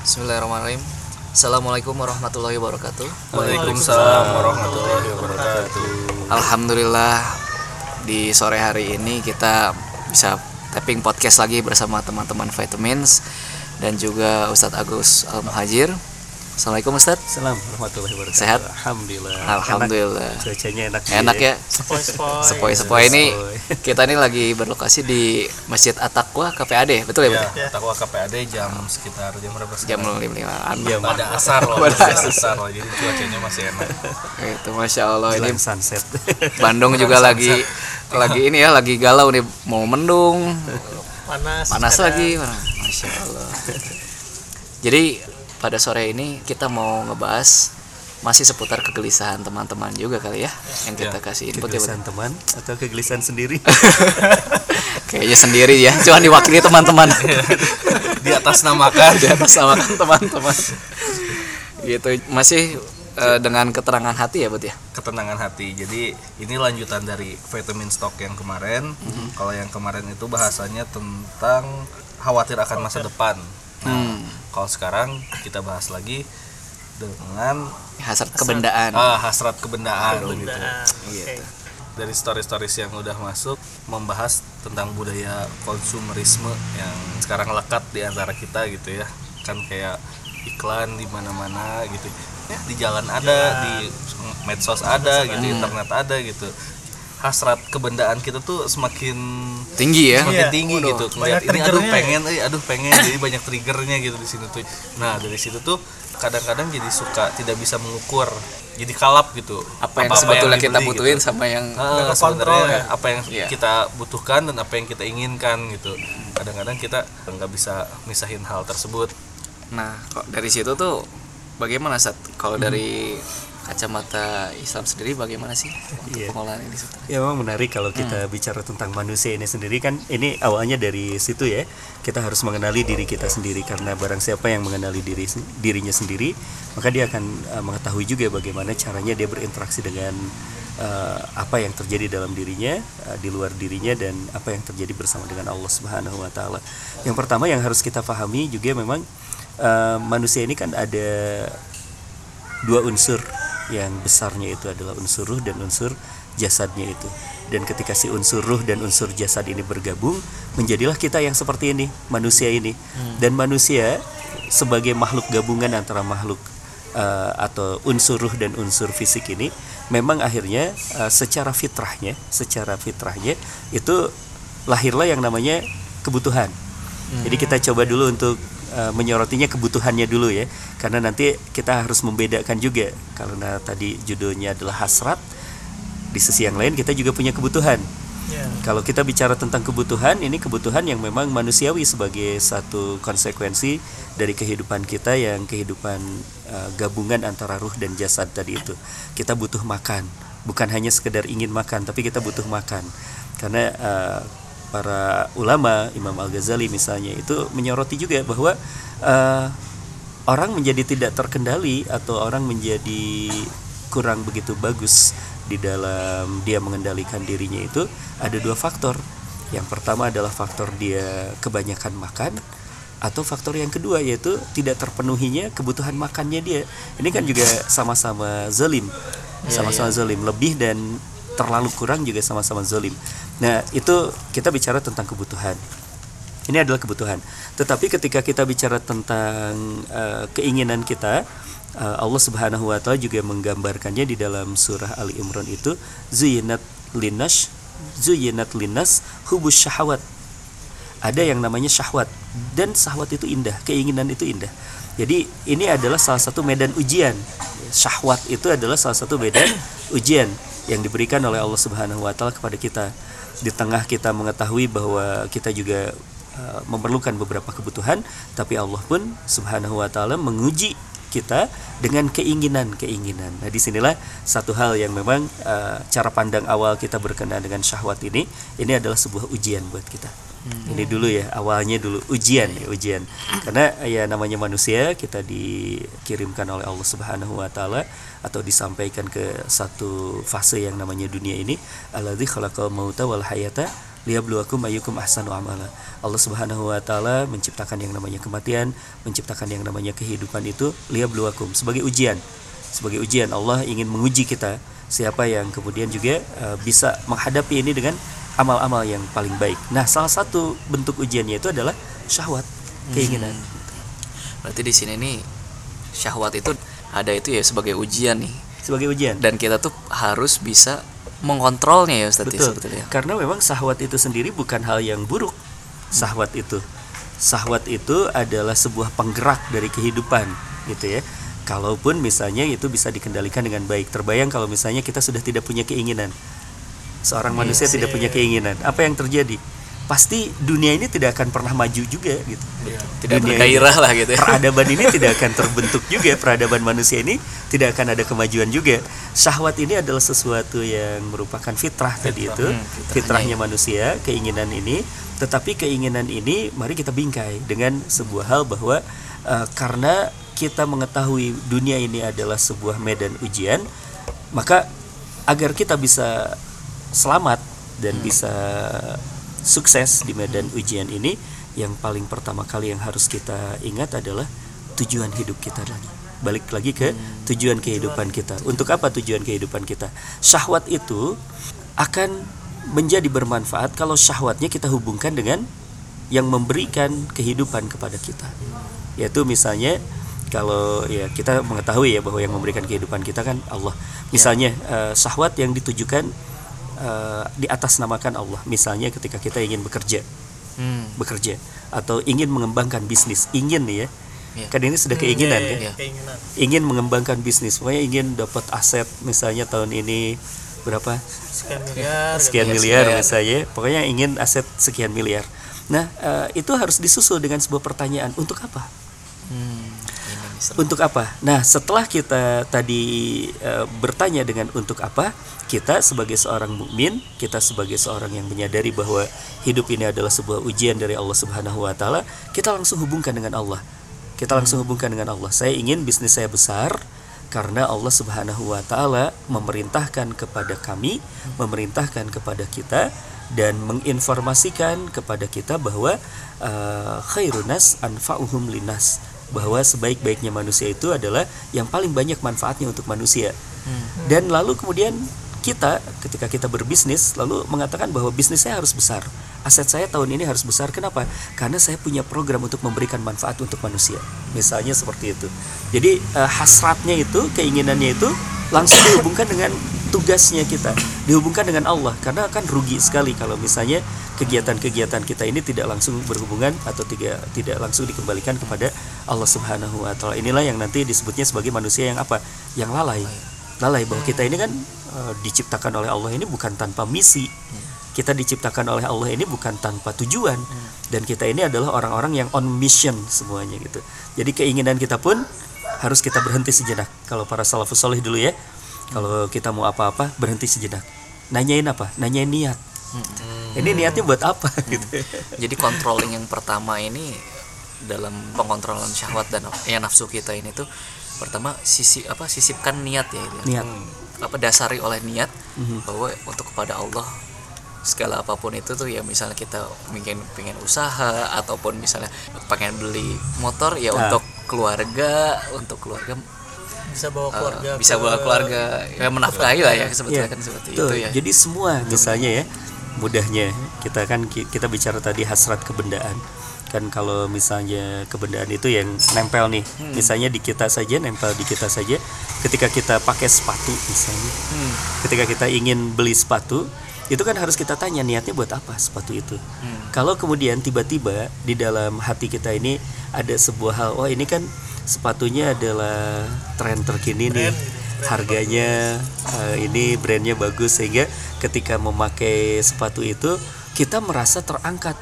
Bismillahirrahmanirrahim. Assalamualaikum warahmatullahi wabarakatuh. Waalaikumsalam warahmatullahi wabarakatuh. Alhamdulillah di sore hari ini kita bisa tapping podcast lagi bersama teman-teman Vitamins dan juga Ustadz Agus Al Muhajir. Assalamualaikum Ustadz. Salam warahmatullahi wabarakatuh. Sehat? Alhamdulillah. Alhamdulillah. Enak. Cuacanya enak. Enak ya. Sepoi-sepoi. Sepoi-sepoi ini kita ini lagi berlokasi di Masjid At-Taqwa KPAD, betul ya? Ya, Betul? takwa KPAD jam sekitar jam berapa? Jam sekarang? 5 Jam pada asar loh, Pada asar. loh. Jadi cuacanya masih enak. Itu masya Allah ini sunset. Bandung juga lagi lagi ini ya lagi galau nih mau mendung Panas. panas lagi masya Allah jadi pada sore ini kita mau ngebahas masih seputar kegelisahan teman-teman juga kali ya yang kita Ya, kasih input ya Kegelisahan teman atau kegelisahan sendiri? kayaknya sendiri ya cuma diwakili teman-teman Di atas namakan. di atas sama teman-teman gitu masih eh, dengan keterangan hati ya buat ya ketenangan hati. Jadi ini lanjutan dari vitamin stock yang kemarin. Kalau yang kemarin itu bahasanya tentang khawatir akan masa depan. Nah, Hmm. Kalau sekarang kita bahas lagi dengan hasrat kebendaan ah, hasrat kebendaan begitu. Gitu. oke. Dari stories-stories yang udah masuk membahas tentang budaya konsumerisme yang sekarang lekat di antara kita gitu ya. Kan kayak iklan di mana-mana gitu. Ya, di jalan ada, di medsos ada gitu, internet ada gitu. Hasrat kebendaan kita tuh semakin tinggi ya semakin Iya. tinggi Waduh, gitu. Ngeliat ini aduh triggernya pengen, eh aduh pengen jadi banyak triggernya gitu di sini tuh. Nah, dari situ tuh kadang-kadang jadi suka tidak bisa mengukur. Jadi kalap gitu. apa yang Apa-apa sebetulnya kita dibeli butuhin gitu. sama yang Ah, Nggak kontrol sebenarnya ya. apa yang Iya. kita butuhkan dan apa yang kita inginkan gitu. Kadang-kadang kita nggak bisa misahin hal tersebut. Nah, kok dari situ tuh bagaimana saat kalau dari kacamata Islam sendiri bagaimana sih untuk Iya. pengolahan ini? Ya memang menarik kalau kita bicara tentang manusia ini sendiri kan ini awalnya dari situ ya kita harus mengenali diri kita sendiri karena barang siapa yang mengenali diri dirinya sendiri maka dia akan uh, mengetahui juga bagaimana caranya dia berinteraksi dengan uh, apa yang terjadi dalam dirinya uh, di luar dirinya dan apa yang terjadi bersama dengan Allah Subhanahu Wa Taala. Yang pertama yang harus kita pahami juga memang uh, manusia ini kan ada dua unsur yang besarnya itu adalah unsur ruh dan unsur jasadnya itu. Dan ketika si unsur ruh dan unsur jasad ini bergabung menjadilah kita yang seperti ini manusia ini. Dan manusia sebagai makhluk gabungan antara makhluk eh, atau unsur ruh dan unsur fisik ini memang akhirnya eh, secara fitrahnya secara fitrahnya itu lahirlah yang namanya kebutuhan. Jadi kita coba dulu untuk uh, menyorotinya kebutuhannya dulu ya, karena nanti kita harus membedakan juga karena tadi judulnya adalah hasrat. Di sisi yang lain kita juga punya kebutuhan. Ya. Kalau kita bicara tentang kebutuhan, ini kebutuhan yang memang manusiawi sebagai satu konsekuensi dari kehidupan kita yang kehidupan uh, gabungan antara ruh dan jasad tadi itu. Kita butuh makan, bukan hanya sekedar ingin makan, tapi kita butuh makan. Karena uh, para ulama, Imam Al-Ghazali misalnya itu menyoroti juga bahwa uh, orang menjadi tidak terkendali atau orang menjadi kurang begitu bagus di dalam dia mengendalikan dirinya itu ada dua faktor. Yang pertama adalah faktor dia kebanyakan makan atau faktor yang kedua yaitu tidak terpenuhinya kebutuhan makannya dia. Ini kan juga sama-sama zalim. Sama-sama zalim, lebih dan terlalu kurang juga sama-sama zalim. Nah, itu kita bicara tentang kebutuhan. Ini adalah kebutuhan. Tetapi ketika kita bicara tentang eh, keinginan kita, eh, Allah Subhanahu wa taala juga menggambarkannya di dalam surah Ali Imran itu zuyinat linas zuyinat linas hubus syahwat. Ada yang namanya syahwat dan syahwat itu indah, keinginan itu indah. Jadi ini adalah salah satu medan ujian. Syahwat itu adalah salah satu medan ujian yang diberikan oleh Allah Subhanahu wa taala kepada kita. Di tengah kita mengetahui bahwa kita juga uh, memerlukan beberapa kebutuhan, tapi Allah pun Subhanahu wa taala menguji kita dengan keinginan-keinginan. Nah, di sinilah satu hal yang memang uh, cara pandang awal kita berkenaan dengan syahwat ini, ini adalah sebuah ujian buat kita. Ini dulu ya awalnya dulu ujian ya ujian. Karena ya namanya manusia kita dikirimkan oleh Allah Subhanahu wa taala atau disampaikan ke satu fase yang namanya dunia ini alladzi khalaqal mauta wal hayata liyabluwakum ayyukum ahsanu amala. Allah Subhanahu wa taala menciptakan yang namanya kematian, menciptakan yang namanya kehidupan itu liyabluwakum sebagai ujian. Sebagai ujian Allah ingin menguji kita siapa yang kemudian juga uh, bisa menghadapi ini dengan amal-amal yang paling baik. Nah, salah satu bentuk ujiannya itu adalah syahwat, keinginan. Berarti di sini nih syahwat itu ada itu ya sebagai ujian nih. Sebagai ujian. Dan kita tuh harus bisa mengontrolnya ya Ustaz ya, Betul. sebetulnya. Karena memang syahwat itu sendiri bukan hal yang buruk. Syahwat itu. Syahwat itu adalah sebuah penggerak dari kehidupan, gitu ya. Kalaupun misalnya itu bisa dikendalikan dengan baik. Terbayang kalau misalnya kita sudah tidak punya keinginan. Seorang manusia tidak punya keinginan. Apa yang terjadi? Pasti dunia ini tidak akan pernah maju juga gitu. Tidak Dunia bergairah lah gitu ya. peradaban ini tidak akan terbentuk juga peradaban manusia ini tidak akan ada kemajuan juga. Syahwat ini adalah sesuatu yang merupakan fitrah tadi itu fitrahnya. manusia keinginan ini. Tetapi keinginan ini mari kita bingkai dengan sebuah hal bahwa eh, karena kita mengetahui dunia ini adalah sebuah medan ujian maka agar kita bisa selamat dan bisa sukses di medan ujian ini yang paling pertama kali yang harus kita ingat adalah tujuan hidup kita lagi. Balik lagi ke tujuan kehidupan kita. Untuk apa tujuan kehidupan kita? Syahwat itu akan menjadi bermanfaat kalau syahwatnya kita hubungkan dengan yang memberikan kehidupan kepada kita. Yaitu misalnya kalau ya kita mengetahui ya bahwa yang memberikan kehidupan kita kan Allah. Misalnya eh, syahwat yang ditujukan eh, di atas namakan Allah misalnya ketika kita ingin bekerja Hmm. bekerja atau ingin mengembangkan bisnis ingin nih ya Iya. kan ini sudah keinginan kan Iya. Keinginan. ingin mengembangkan bisnis pokoknya ingin dapat aset misalnya tahun ini berapa Sekian miliar. sekian Iya, miliar sekian. misalnya pokoknya ingin aset sekian miliar nah eh, itu harus disusul dengan sebuah pertanyaan untuk apa Hmm. Untuk apa? Nah, setelah kita tadi eh, bertanya dengan untuk apa, kita sebagai seorang mukmin, kita sebagai seorang yang menyadari bahwa hidup ini adalah sebuah ujian dari Allah Subhanahu wa taala, kita langsung hubungkan dengan Allah. Kita langsung hubungkan dengan Allah. Saya ingin bisnis saya besar karena Allah Subhanahu wa taala memerintahkan kepada kami, memerintahkan kepada kita dan menginformasikan kepada kita bahwa eh, khairun nas anfa'uhum linas bahwa sebaik-baiknya manusia itu adalah yang paling banyak manfaatnya untuk manusia. Dan lalu kemudian kita ketika kita berbisnis lalu mengatakan bahwa bisnis saya harus besar. Aset saya tahun ini harus besar. Kenapa? Karena saya punya program untuk memberikan manfaat untuk manusia. Misalnya seperti itu. Jadi eh, hasratnya itu, keinginannya itu langsung dihubungkan dengan tugasnya kita, dihubungkan dengan Allah karena akan rugi sekali kalau misalnya kegiatan-kegiatan kita ini tidak langsung berhubungan atau tidak tidak langsung dikembalikan kepada Allah Subhanahu wa taala. Inilah yang nanti disebutnya sebagai manusia yang apa? Yang lalai. Lalai bahwa kita ini kan eh, diciptakan oleh Allah ini bukan tanpa misi. Kita diciptakan oleh Allah ini bukan tanpa tujuan dan kita ini adalah orang-orang yang on mission semuanya gitu. Jadi keinginan kita pun harus kita berhenti sejenak. Kalau para salafus soleh dulu ya, kalau kita mau apa-apa berhenti sejenak. Nanyain apa? Nanyain niat. Ini niatnya buat apa gitu. Jadi controlling yang pertama ini dalam pengontrolan syahwat dan ya nafsu kita ini tuh pertama sisi apa sisipkan niat ya. Niat. apa dasari oleh niat Mhm. bahwa untuk kepada Allah segala apa pun itu tuh ya misalnya kita mungkin pengen usaha ataupun misalnya pengen beli motor ya Nah. untuk keluarga untuk keluarga Bisa bawa eh, keluarga. bisa ke- bawa keluarga ya menafkahi lah ya sebetulnya Iya, kan seperti betul. itu ya Jadi semua misalnya ya mudahnya kita kan ki- kita bicara tadi hasrat kebendaan kan kalau misalnya kebendaan itu yang nempel nih Hmm. misalnya di kita saja nempel di kita saja ketika kita pakai sepatu misalnya Hmm. ketika kita ingin beli sepatu itu kan harus kita tanya niatnya buat apa sepatu itu Hmm. kalau kemudian tiba-tiba di dalam hati kita ini ada sebuah hal oh ini kan sepatunya adalah tren terkini nih harganya eh, ini brandnya bagus sehingga ketika memakai sepatu itu kita merasa terangkat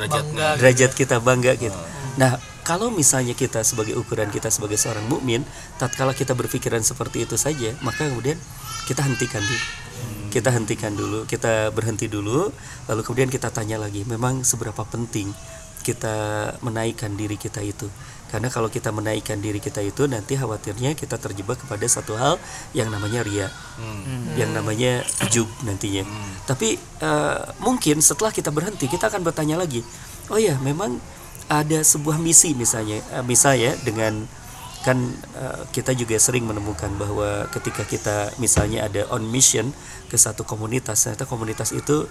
derajat Bangga. derajat kita bangga gitu. Nah, kalau misalnya kita sebagai ukuran kita sebagai seorang mukmin, tatkala kita berpikiran seperti itu saja, maka kemudian kita hentikan dulu. Kita hentikan dulu, kita berhenti dulu, lalu kemudian kita tanya lagi, memang seberapa penting kita menaikkan diri kita itu. Karena kalau kita menaikkan diri kita itu nanti khawatirnya kita terjebak kepada satu hal yang namanya ria. Hmm. yang namanya ujub nantinya. Tapi eh, mungkin setelah kita berhenti kita akan bertanya lagi oh ya memang ada sebuah misi misalnya eh, misalnya dengan kan eh, kita juga sering menemukan bahwa ketika kita misalnya ada on mission ke satu komunitas ternyata komunitas itu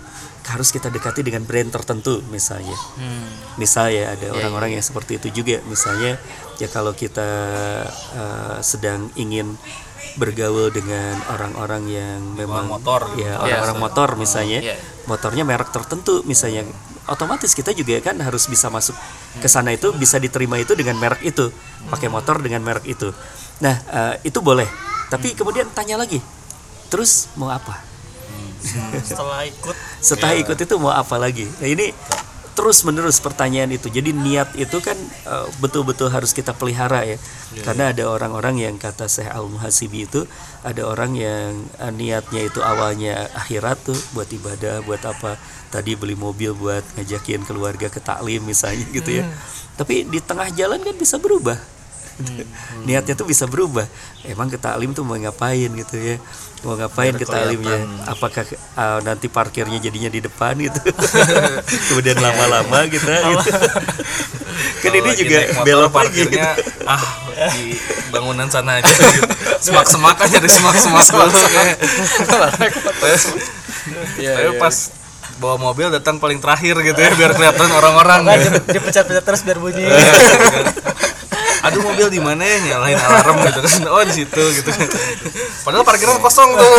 harus kita dekati dengan brand tertentu misalnya. Misalnya ada orang-orang yang seperti itu juga. Misalnya ya kalau kita eh, sedang ingin bergaul dengan orang-orang yang memang motor. ya orang-orang motor misalnya Iya. motornya merek tertentu misalnya otomatis kita juga kan harus bisa masuk ke sana itu bisa diterima itu dengan merek itu pakai motor dengan merek itu. Nah eh, itu boleh. Tapi kemudian tanya lagi terus mau apa? Setelah ikut. Setelah ikut itu mau apa lagi? Nah ini terus menerus pertanyaan itu. Jadi niat itu kan eh, betul-betul harus kita pelihara ya. Karena ada orang-orang yang kata Syekh Al Muhasibi itu ada orang yang eh, niatnya itu awalnya akhirat tuh buat ibadah buat apa? Tadi beli mobil buat ngajakin keluarga ke taklim misalnya gitu ya. Tapi di tengah jalan kan bisa berubah niatnya tuh bisa berubah. Emang ke taklim tuh mau ngapain gitu ya? Mau ngapain ke taklimnya apakah uh, nanti parkirnya jadinya di depan gitu? Kemudian lama-lama gitu, gitu. kan ini juga belok lagi. parkirnya ah di bangunan sana aja gitu. semak-semak aja di semak-semak dulu. Kayak. Iya, Tapi pas bawa mobil datang paling terakhir gitu ya biar kelihatan orang-orang gitu. dipecat-pecat terus biar bunyi aduh mobil di mana ya? Nyalain alarm gitu kan. Oh di situ gitu padahal parkiran kosong tuh.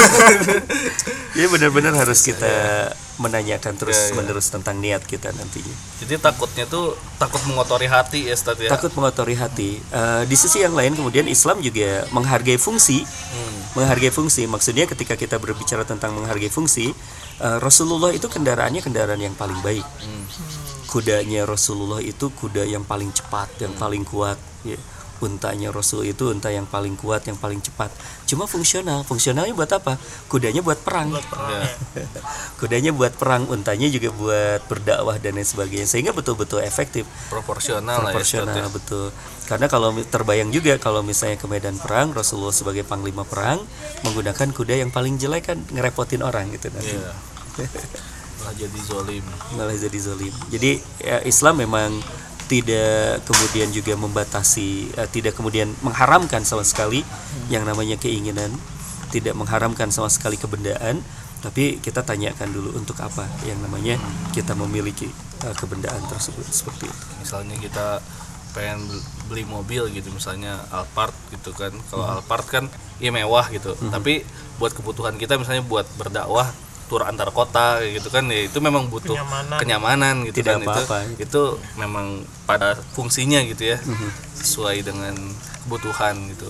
Jadi benar-benar harus kita menanyakan terus menerus tentang niat kita nantinya. jadi takutnya tuh takut mengotori hati ya Ustaz ya? Takut mengotori hati. Eh, di sisi yang lain kemudian Islam juga menghargai fungsi, menghargai fungsi. Maksudnya ketika kita berbicara tentang menghargai fungsi, eh, Rasulullah itu kendaraannya kendaraan yang paling baik. Kudanya Rasulullah itu kuda yang paling cepat, yang paling kuat. Ya. Untanya Rasul itu unta yang paling kuat, yang paling cepat. Cuma fungsional. Fungsionalnya buat apa? Kudanya buat perang. Ya. Kudanya buat perang, untanya juga buat berdakwah dan lain sebagainya. Sehingga betul-betul efektif proporsional ya proporsional ya. betul karena kalau terbayang juga kalau misalnya ke medan perang Rasulullah sebagai panglima perang menggunakan kuda yang paling jelek kan ngerepotin orang gitu nanti Iya. Malah jadi zolim. Malah jadi zolim. Jadi ya, Islam memang tidak kemudian juga membatasi eh, tidak kemudian mengharamkan sama sekali yang namanya keinginan tidak mengharamkan sama sekali kebendaan tapi kita tanyakan dulu untuk apa yang namanya kita memiliki eh, kebendaan tersebut seperti itu. Misalnya kita pengen bel- beli mobil gitu misalnya Alphard gitu kan. Kalau Hmm. Alphard kan ya mewah gitu. Tapi buat kebutuhan kita misalnya buat berdakwah tur antar kota gitu kan ya itu memang butuh Kenyamanan. kenyamanan gitu Tidak kan apa-apa. itu itu memang pada fungsinya gitu ya Mhm. sesuai dengan kebutuhan gitu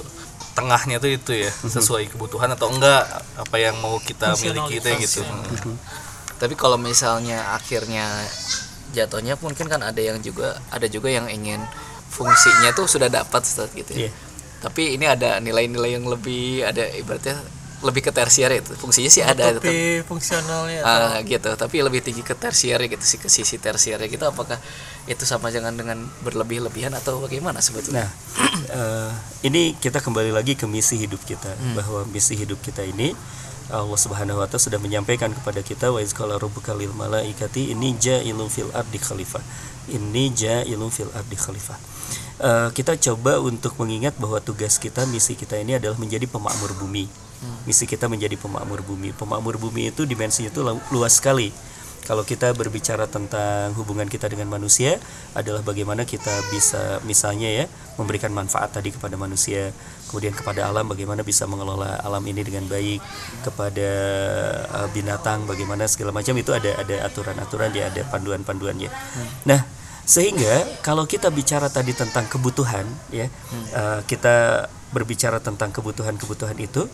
tengahnya tuh itu ya Mhm. sesuai kebutuhan atau enggak apa yang mau kita miliki itu gitu Mhm. tapi kalau misalnya akhirnya jatuhnya mungkin kan ada yang juga ada juga yang ingin fungsinya tuh sudah dapat Ustaz, gitu ya Iya. tapi ini ada nilai-nilai yang lebih ada ibaratnya lebih ke tersier itu. Fungsinya sih ada tapi fungsionalnya Ah, gitu. Tapi lebih tinggi ke tersier gitu sih ke sisi tersier gitu. Apakah itu sama jangan dengan berlebih-lebihan atau bagaimana sebetulnya? Nah, eh, ini kita kembali lagi ke misi hidup kita. Bahwa misi hidup kita ini Allah Subhanahu wa taala sudah menyampaikan kepada kita wa izqala rabbuka lil malaikati ini ja'ilun fil ardi khalifah. Ini ja'ilun fil ardi khalifah. Eh, kita coba untuk mengingat bahwa tugas kita, misi kita ini adalah menjadi pemakmur bumi. Misi kita menjadi pemakmur bumi. Pemakmur bumi itu dimensinya itu lu- luas sekali. Kalau kita berbicara tentang hubungan kita dengan manusia adalah bagaimana kita bisa misalnya ya memberikan manfaat tadi kepada manusia, kemudian kepada alam bagaimana bisa mengelola alam ini dengan baik, kepada uh, binatang bagaimana segala macam itu ada ada aturan-aturan ya ada panduan-panduannya. Nah, sehingga kalau kita bicara tadi tentang kebutuhan ya uh, kita berbicara tentang kebutuhan-kebutuhan itu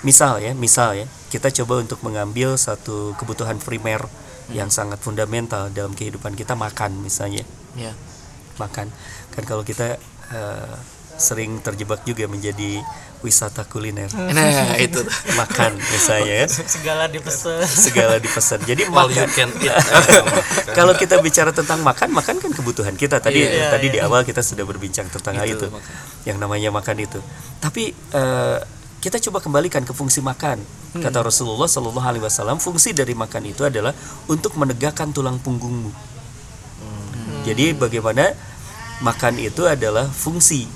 misal ya misal ya kita coba untuk mengambil satu kebutuhan primer yang sangat fundamental dalam kehidupan kita makan misalnya. Ya. Makan. Kan kalau kita eh, sering terjebak juga menjadi wisata kuliner. Nah itu. Makan misalnya kan segala dipesan. Segala dipesan. Jadi all you makan. can eat kalau kita bicara tentang makan makan kan kebutuhan kita. Tadi Iya, tadi iya. di awal kita sudah berbincang tentang hal Itu, itu. makan. yang namanya makan itu. Tapi eh, kita coba kembalikan ke fungsi makan Hmm. kata Rasulullah Shallallahu Alaihi Wasallam. Fungsi dari makan itu adalah untuk menegakkan tulang punggungmu. Hmm. jadi bagaimana makan itu adalah fungsi.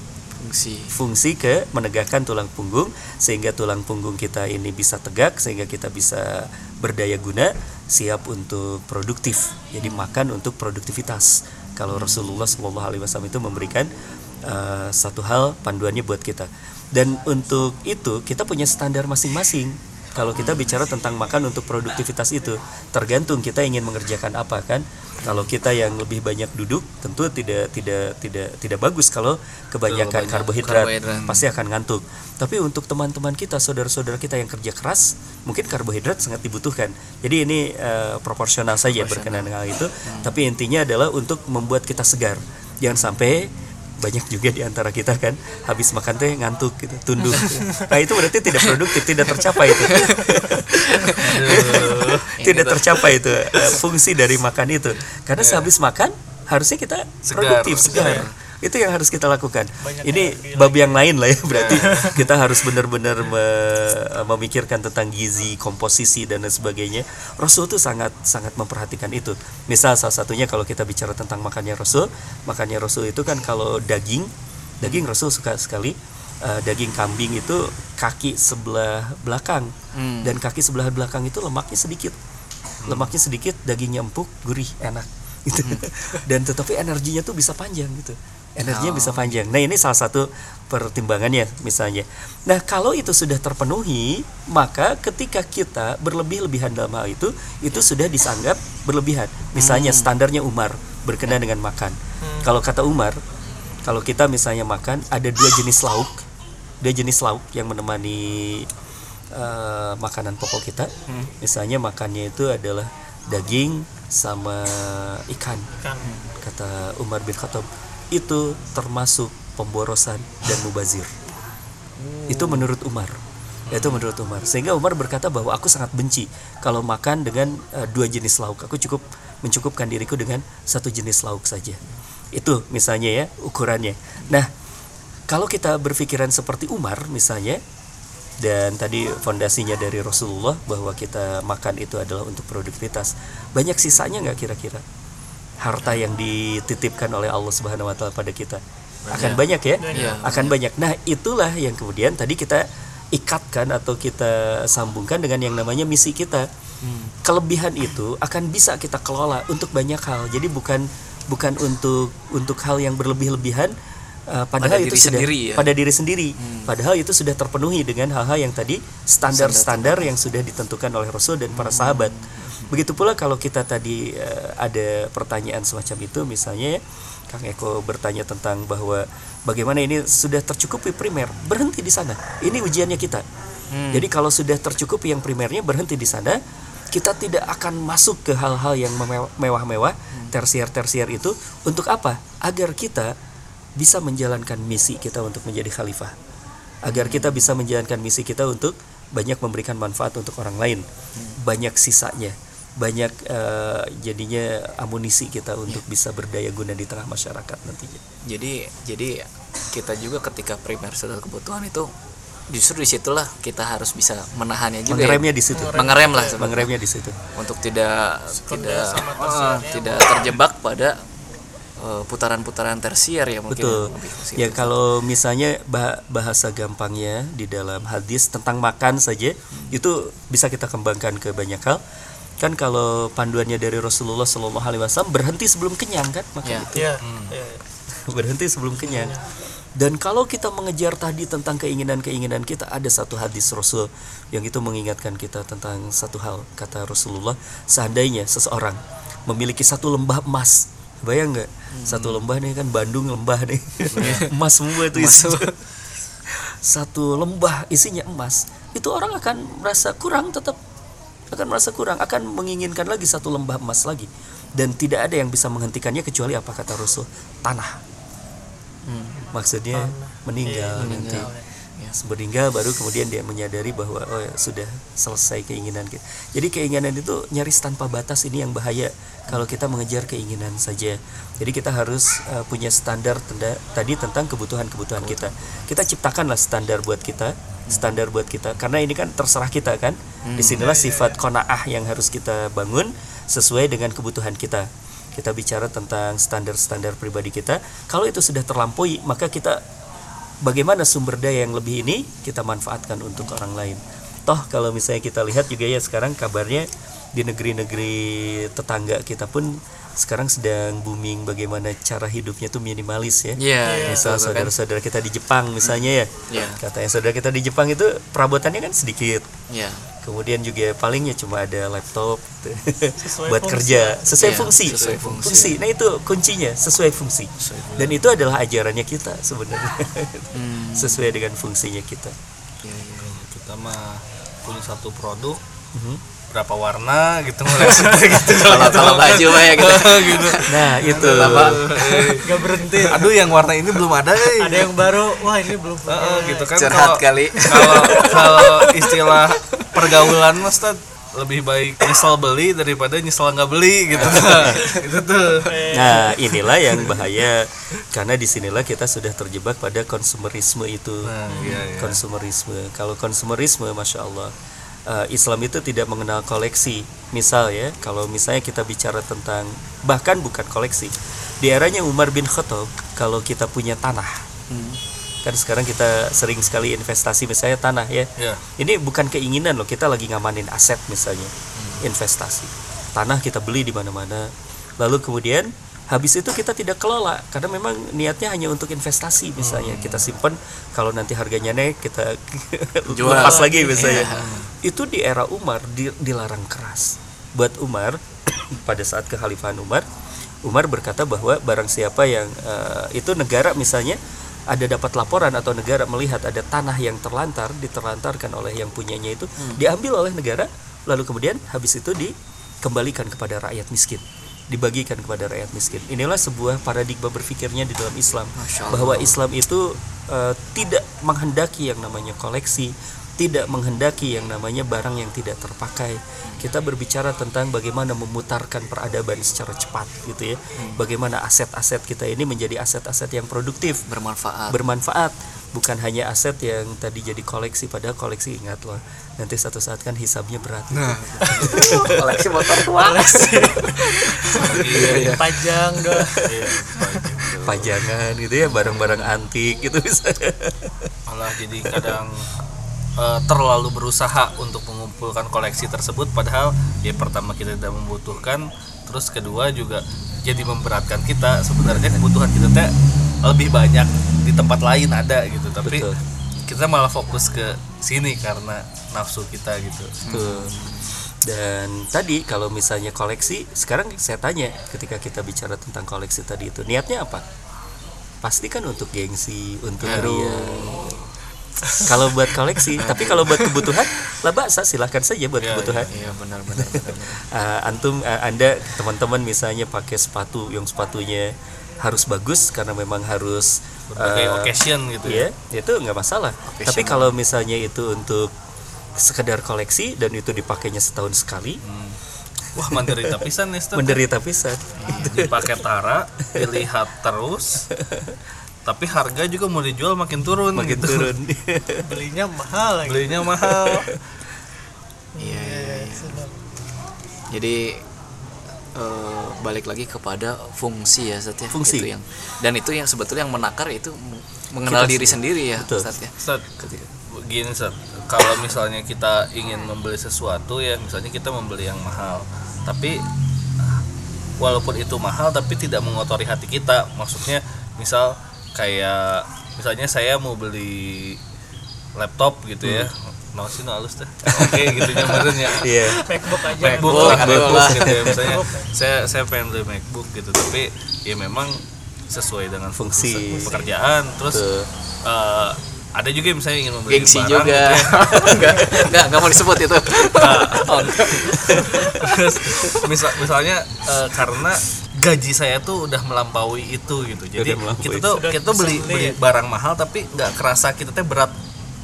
Fungsi. Fungsi ke menegakkan tulang punggung sehingga tulang punggung kita ini bisa tegak sehingga kita bisa berdaya guna siap untuk produktif. Jadi makan untuk produktivitas. Kalau Rasulullah Shallallahu Alaihi Wasallam itu memberikan uh, satu hal panduannya buat kita dan untuk itu kita punya standar masing-masing. Kalau kita bicara tentang makan untuk produktivitas itu tergantung kita ingin mengerjakan apa kan? Kalau kita yang lebih banyak duduk tentu tidak tidak tidak tidak bagus kalau kebanyakan banyak karbohidrat, karbohidrat. pasti akan ngantuk. Tapi untuk teman-teman kita saudara-saudara kita yang kerja keras mungkin karbohidrat sangat dibutuhkan. Jadi ini eh, proporsional saja berkenaan dengan hal itu. Tapi intinya adalah untuk membuat kita segar. Jangan sampai banyak juga di antara kita kan. Habis makan teh ngantuk gitu tunduk. Nah itu berarti tidak produktif tidak tercapai itu. Tidak tercapai itu eh, fungsi dari makan itu. Karena sehabis makan harusnya kita Segar, produktif segar, segar. Itu yang harus kita lakukan. Banyak ini bab yang lain lah ya berarti kita harus benar-benar me- memikirkan tentang gizi komposisi dan lain sebagainya. Rasul tuh sangat sangat memperhatikan itu. Misal salah satunya kalau kita bicara tentang makannya Rasul makannya Rasul itu kan kalau daging daging Rasul suka sekali. Eh, daging kambing itu kaki sebelah belakang. Hmm. dan kaki sebelah belakang itu lemaknya sedikit. Lemaknya sedikit dagingnya empuk gurih enak gitu. Dan tetapi energinya tuh bisa panjang gitu energinya Oh. bisa panjang. Nah ini salah satu pertimbangannya misalnya. Nah kalau itu sudah terpenuhi maka ketika kita berlebih-lebihan dalam hal itu itu sudah disanggap berlebihan. Misalnya standarnya Umar berkenaan dengan makan. Kalau kata Umar kalau kita misalnya makan ada dua jenis lauk. Dua jenis lauk yang menemani eh, makanan pokok kita. Misalnya makannya itu adalah daging sama ikan kan kata Umar bin Khattab itu termasuk pemborosan dan mubazir. Itu menurut Umar. Itu menurut Umar. Sehingga Umar berkata bahwa aku sangat benci kalau makan dengan eh, dua jenis lauk. Aku cukup mencukupkan diriku dengan satu jenis lauk saja. Itu misalnya ya ukurannya. Nah kalau kita berpikiran seperti Umar misalnya dan tadi fondasinya dari Rasulullah bahwa kita makan itu adalah untuk produktivitas banyak sisanya nggak kira-kira harta yang dititipkan oleh Allah Subhanahu Wa Taala pada kita. Akan banyak ya? Iya. akan banyak. Nah itulah yang kemudian tadi kita ikatkan atau kita sambungkan dengan yang namanya misi kita. Kelebihan itu akan bisa kita kelola untuk banyak hal. Jadi bukan bukan untuk untuk hal yang berlebih-lebihan uh, padahal Pada itu diri sudah sendiri ya? pada diri sendiri. Padahal itu sudah terpenuhi dengan hal-hal yang tadi standar-standar yang sudah ditentukan oleh Rasul dan para sahabat begitu pula kalau kita tadi uh, ada pertanyaan semacam itu misalnya ya, Kang Eko bertanya tentang bahwa bagaimana ini sudah tercukupi primer berhenti di sana. Ini ujiannya kita. Jadi kalau sudah tercukupi yang primernya berhenti di sana. Kita tidak akan masuk ke hal-hal yang mewah-mewah tersier-tersier itu. Untuk apa? Agar kita bisa menjalankan misi kita untuk menjadi khalifah. Agar kita bisa menjalankan misi kita untuk banyak memberikan manfaat untuk orang lain. Banyak sisanya banyak eh, jadinya amunisi kita untuk bisa berdaya guna di tengah masyarakat nantinya jadi jadi kita juga ketika primer sudah kebutuhan itu justru di situlah kita harus bisa menahannya juga ya. mengeremnya di situ mengerem lah sebenarnya. mengeremnya di situ untuk tidak tidak tersiarnya. tidak terjebak pada eh, putaran-putaran tersier ya mungkin Betul. lebih ke situ. Ya kalau misalnya bah- bahasa gampangnya di dalam hadis tentang makan saja itu bisa kita kembangkan ke banyak hal. Kan kalau panduannya dari Rasulullah Shallallahu Alaihi Wasallam berhenti sebelum kenyang kan? Makan Ya. itu. Iya. iya. berhenti sebelum kenyang. Dan kalau kita mengejar tadi tentang keinginan-keinginan kita ada satu hadis Rasul yang itu mengingatkan kita tentang satu hal kata Rasulullah. Seandainya seseorang memiliki satu lembah emas bayang nggak? Satu lembah nih kan Bandung lembah nih. Emas semua itu isi satu lembah isinya emas itu orang akan merasa kurang tetap akan merasa kurang akan menginginkan lagi satu lembah emas lagi. Dan tidak ada yang bisa menghentikannya kecuali apa kata Rasul? Tanah. Maksudnya meninggal, nanti. Ya. Meninggal baru kemudian dia menyadari bahwa oh ya, sudah selesai keinginan kita. Jadi keinginan itu nyaris tanpa batas ini yang bahaya kalau kita mengejar keinginan saja. Jadi kita harus uh, punya standar tenda- tadi tentang kebutuhan-kebutuhan kita. Kita ciptakanlah standar buat kita standar buat kita. Karena ini kan terserah kita kan? Di sinilah sifat konaah yang harus kita bangun sesuai dengan kebutuhan kita. Kita bicara tentang standar-standar pribadi kita. Kalau itu sudah terlampaui maka kita bagaimana sumber daya yang lebih ini kita manfaatkan untuk orang lain. Toh kalau misalnya kita lihat juga ya sekarang kabarnya di negeri-negeri tetangga kita pun sekarang sedang booming bagaimana cara hidupnya tuh minimalis ya. Iya, Misal kan? saudara-saudara kita di Jepang misalnya ya. Iya. Katanya saudara kita di Jepang itu perabotannya kan sedikit. Iya. Kemudian juga palingnya cuma ada laptop gitu. Sesuai buat fungsi. kerja sesuai Iya, fungsi. sesuai fungsi. Nah itu kuncinya sesuai fungsi. Dan itu adalah ajarannya kita sebenarnya. Hmm. sesuai dengan fungsinya kita. Iya, iya. kita mah punya satu produk Mhm. Berapa warna gitu mulai gitu Kalau kalau baju mah ya gitu. gitu Nah itu. Apa? Gak berhenti. aduh yang warna ini belum ada eh. Ada yang baru. Wah ini belum. Heeh, gitu kan Curhat kali. kalau kalau istilah pergaulan mas lebih baik nyesel beli daripada nyesel nggak beli gitu itu tuh Nah inilah yang bahaya karena di sinilah kita sudah terjebak pada konsumerisme itu. nah iya iya Konsumerisme. Kalau konsumerisme, masya Allah. Eh, Islam itu tidak mengenal koleksi. Misal ya, kalau misalnya kita bicara tentang bahkan bukan koleksi. Di eranya Umar bin Khattab, kalau kita punya tanah, kan sekarang kita sering sekali investasi misalnya tanah ya. ya Ini bukan keinginan loh, kita lagi ngamanin aset misalnya, investasi. Tanah kita beli di mana-mana. Lalu kemudian habis itu kita tidak kelola karena memang niatnya hanya untuk investasi misalnya. Kita simpan kalau nanti harganya naik kita Jual. lepas lagi misalnya. Iya. Itu di era Umar di- dilarang keras. Buat Umar pada saat kekhalifahan Umar, Umar berkata bahwa barang siapa yang eh, itu negara misalnya ada dapat laporan atau negara melihat ada tanah yang terlantar diterlantarkan oleh yang punyanya itu diambil oleh negara lalu kemudian habis itu dikembalikan kepada rakyat miskin dibagikan kepada rakyat miskin. Inilah sebuah paradigma berpikirnya di dalam Islam. Bahwa Islam itu eh, tidak menghendaki yang namanya koleksi tidak menghendaki yang namanya barang yang tidak terpakai. Kita berbicara tentang bagaimana memutarkan peradaban secara cepat gitu ya. Bagaimana aset-aset kita ini menjadi aset-aset yang produktif Bermanfaat. bermanfaat bukan hanya aset yang tadi jadi koleksi padahal koleksi ingat loh nanti satu saat kan hisabnya berat. Koleksi motor tua. iya. Pajang dah. iya pajangan gitu ya barang-barang antik gitu misalnya. Malah jadi kadang eh, terlalu berusaha untuk mengumpulkan koleksi tersebut padahal ya pertama kita tidak membutuhkan terus kedua juga jadi memberatkan kita sebenarnya kebutuhan kita teh lebih banyak di tempat lain ada gitu tapi Betul. kita malah fokus ke sini karena nafsu kita gitu Tuh. Dan tadi kalau misalnya koleksi, sekarang saya tanya ketika kita bicara tentang koleksi tadi itu niatnya apa? Pasti kan untuk gengsi, untuk ria. Kalau buat koleksi, tapi kalau buat kebutuhan, lah baksa silahkan saja buat Iya, kebutuhan. Iya benar benar benar. benar. Ah, antum, ah, anda teman-teman misalnya pakai sepatu yang sepatunya harus bagus karena memang harus berbagai ah, occasion gitu ya Iya, itu nggak masalah. Tapi kalau misalnya itu untuk sekedar koleksi dan itu dipakainya setahun sekali, wah menderita pisan nih menderita pisan. dipakai tara dilihat terus tapi harga juga mau dijual makin turun Makin gitu. turun. Belinya mahal lagi. belinya mahal Iya iya. iya. Jadi eh, balik lagi kepada fungsi ya Ustaz ya. Fungsi. Itu yang dan itu yang sebetulnya yang menakar itu mengenal Kita diri sendiri ya Betul. Ustaz ya. Ustaz, gini Ustaz, kalau misalnya kita ingin membeli sesuatu ya misalnya kita membeli yang mahal tapi walaupun itu mahal tapi tidak mengotori hati kita maksudnya misal kayak misalnya saya mau beli laptop gitu ya nah sih no halus teh oke gitu nyamarinnya Iya. Macbook aja. MacBook MacBook, MacBook lah. gitu ya misalnya saya saya pengen beli MacBook gitu tapi ya memang sesuai dengan Fungsi. fungsi pekerjaan terus eh, ada juga yang misalnya ingin membeli Gengsi barang juga. gitu ya. enggak, enggak, enggak mau disebut itu. Oh, enggak. Terus misal, misalnya eh, karena gaji saya tuh udah melampaui itu gitu. Jadi kita tuh Sudah kita tuh beli beli beli. barang mahal tapi nggak kerasa kita teh berat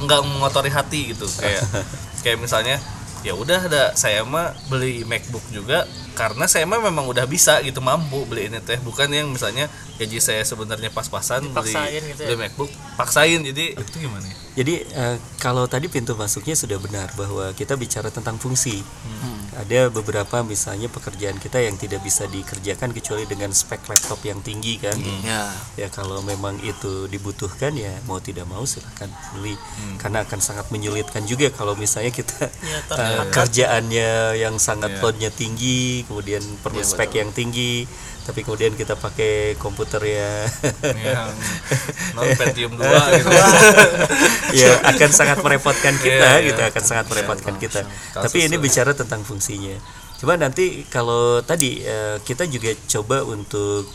nggak mengotori hati gitu. Kayak kayak misalnya ya udah ada saya mah beli MacBook juga karena saya mah memang udah bisa gitu mampu beli ini teh bukan yang misalnya gaji saya sebenarnya pas-pasan beli gitu ya? beli MacBook paksain jadi itu gimana ya? Jadi eh, kalau tadi pintu masuknya sudah benar bahwa kita bicara tentang fungsi. Ada beberapa misalnya pekerjaan kita yang tidak bisa dikerjakan kecuali dengan spek laptop yang tinggi kan. ya Ya kalau memang itu dibutuhkan ya mau tidak mau silahkan beli karena akan sangat menyulitkan juga kalau misalnya kita eh, tapi- kerjaannya yang sangat Iya. loadnya tinggi kemudian perlu spek yang tinggi tapi kemudian kita pakai komputer ya. Yang non Pentium 2 gitu. Ya akan sangat merepotkan kita Iya, iya. gitu akan sangat merepotkan kita. Kasus tapi ini tuh. bicara tentang fungsinya. Cuma nanti kalau tadi eh, kita juga coba untuk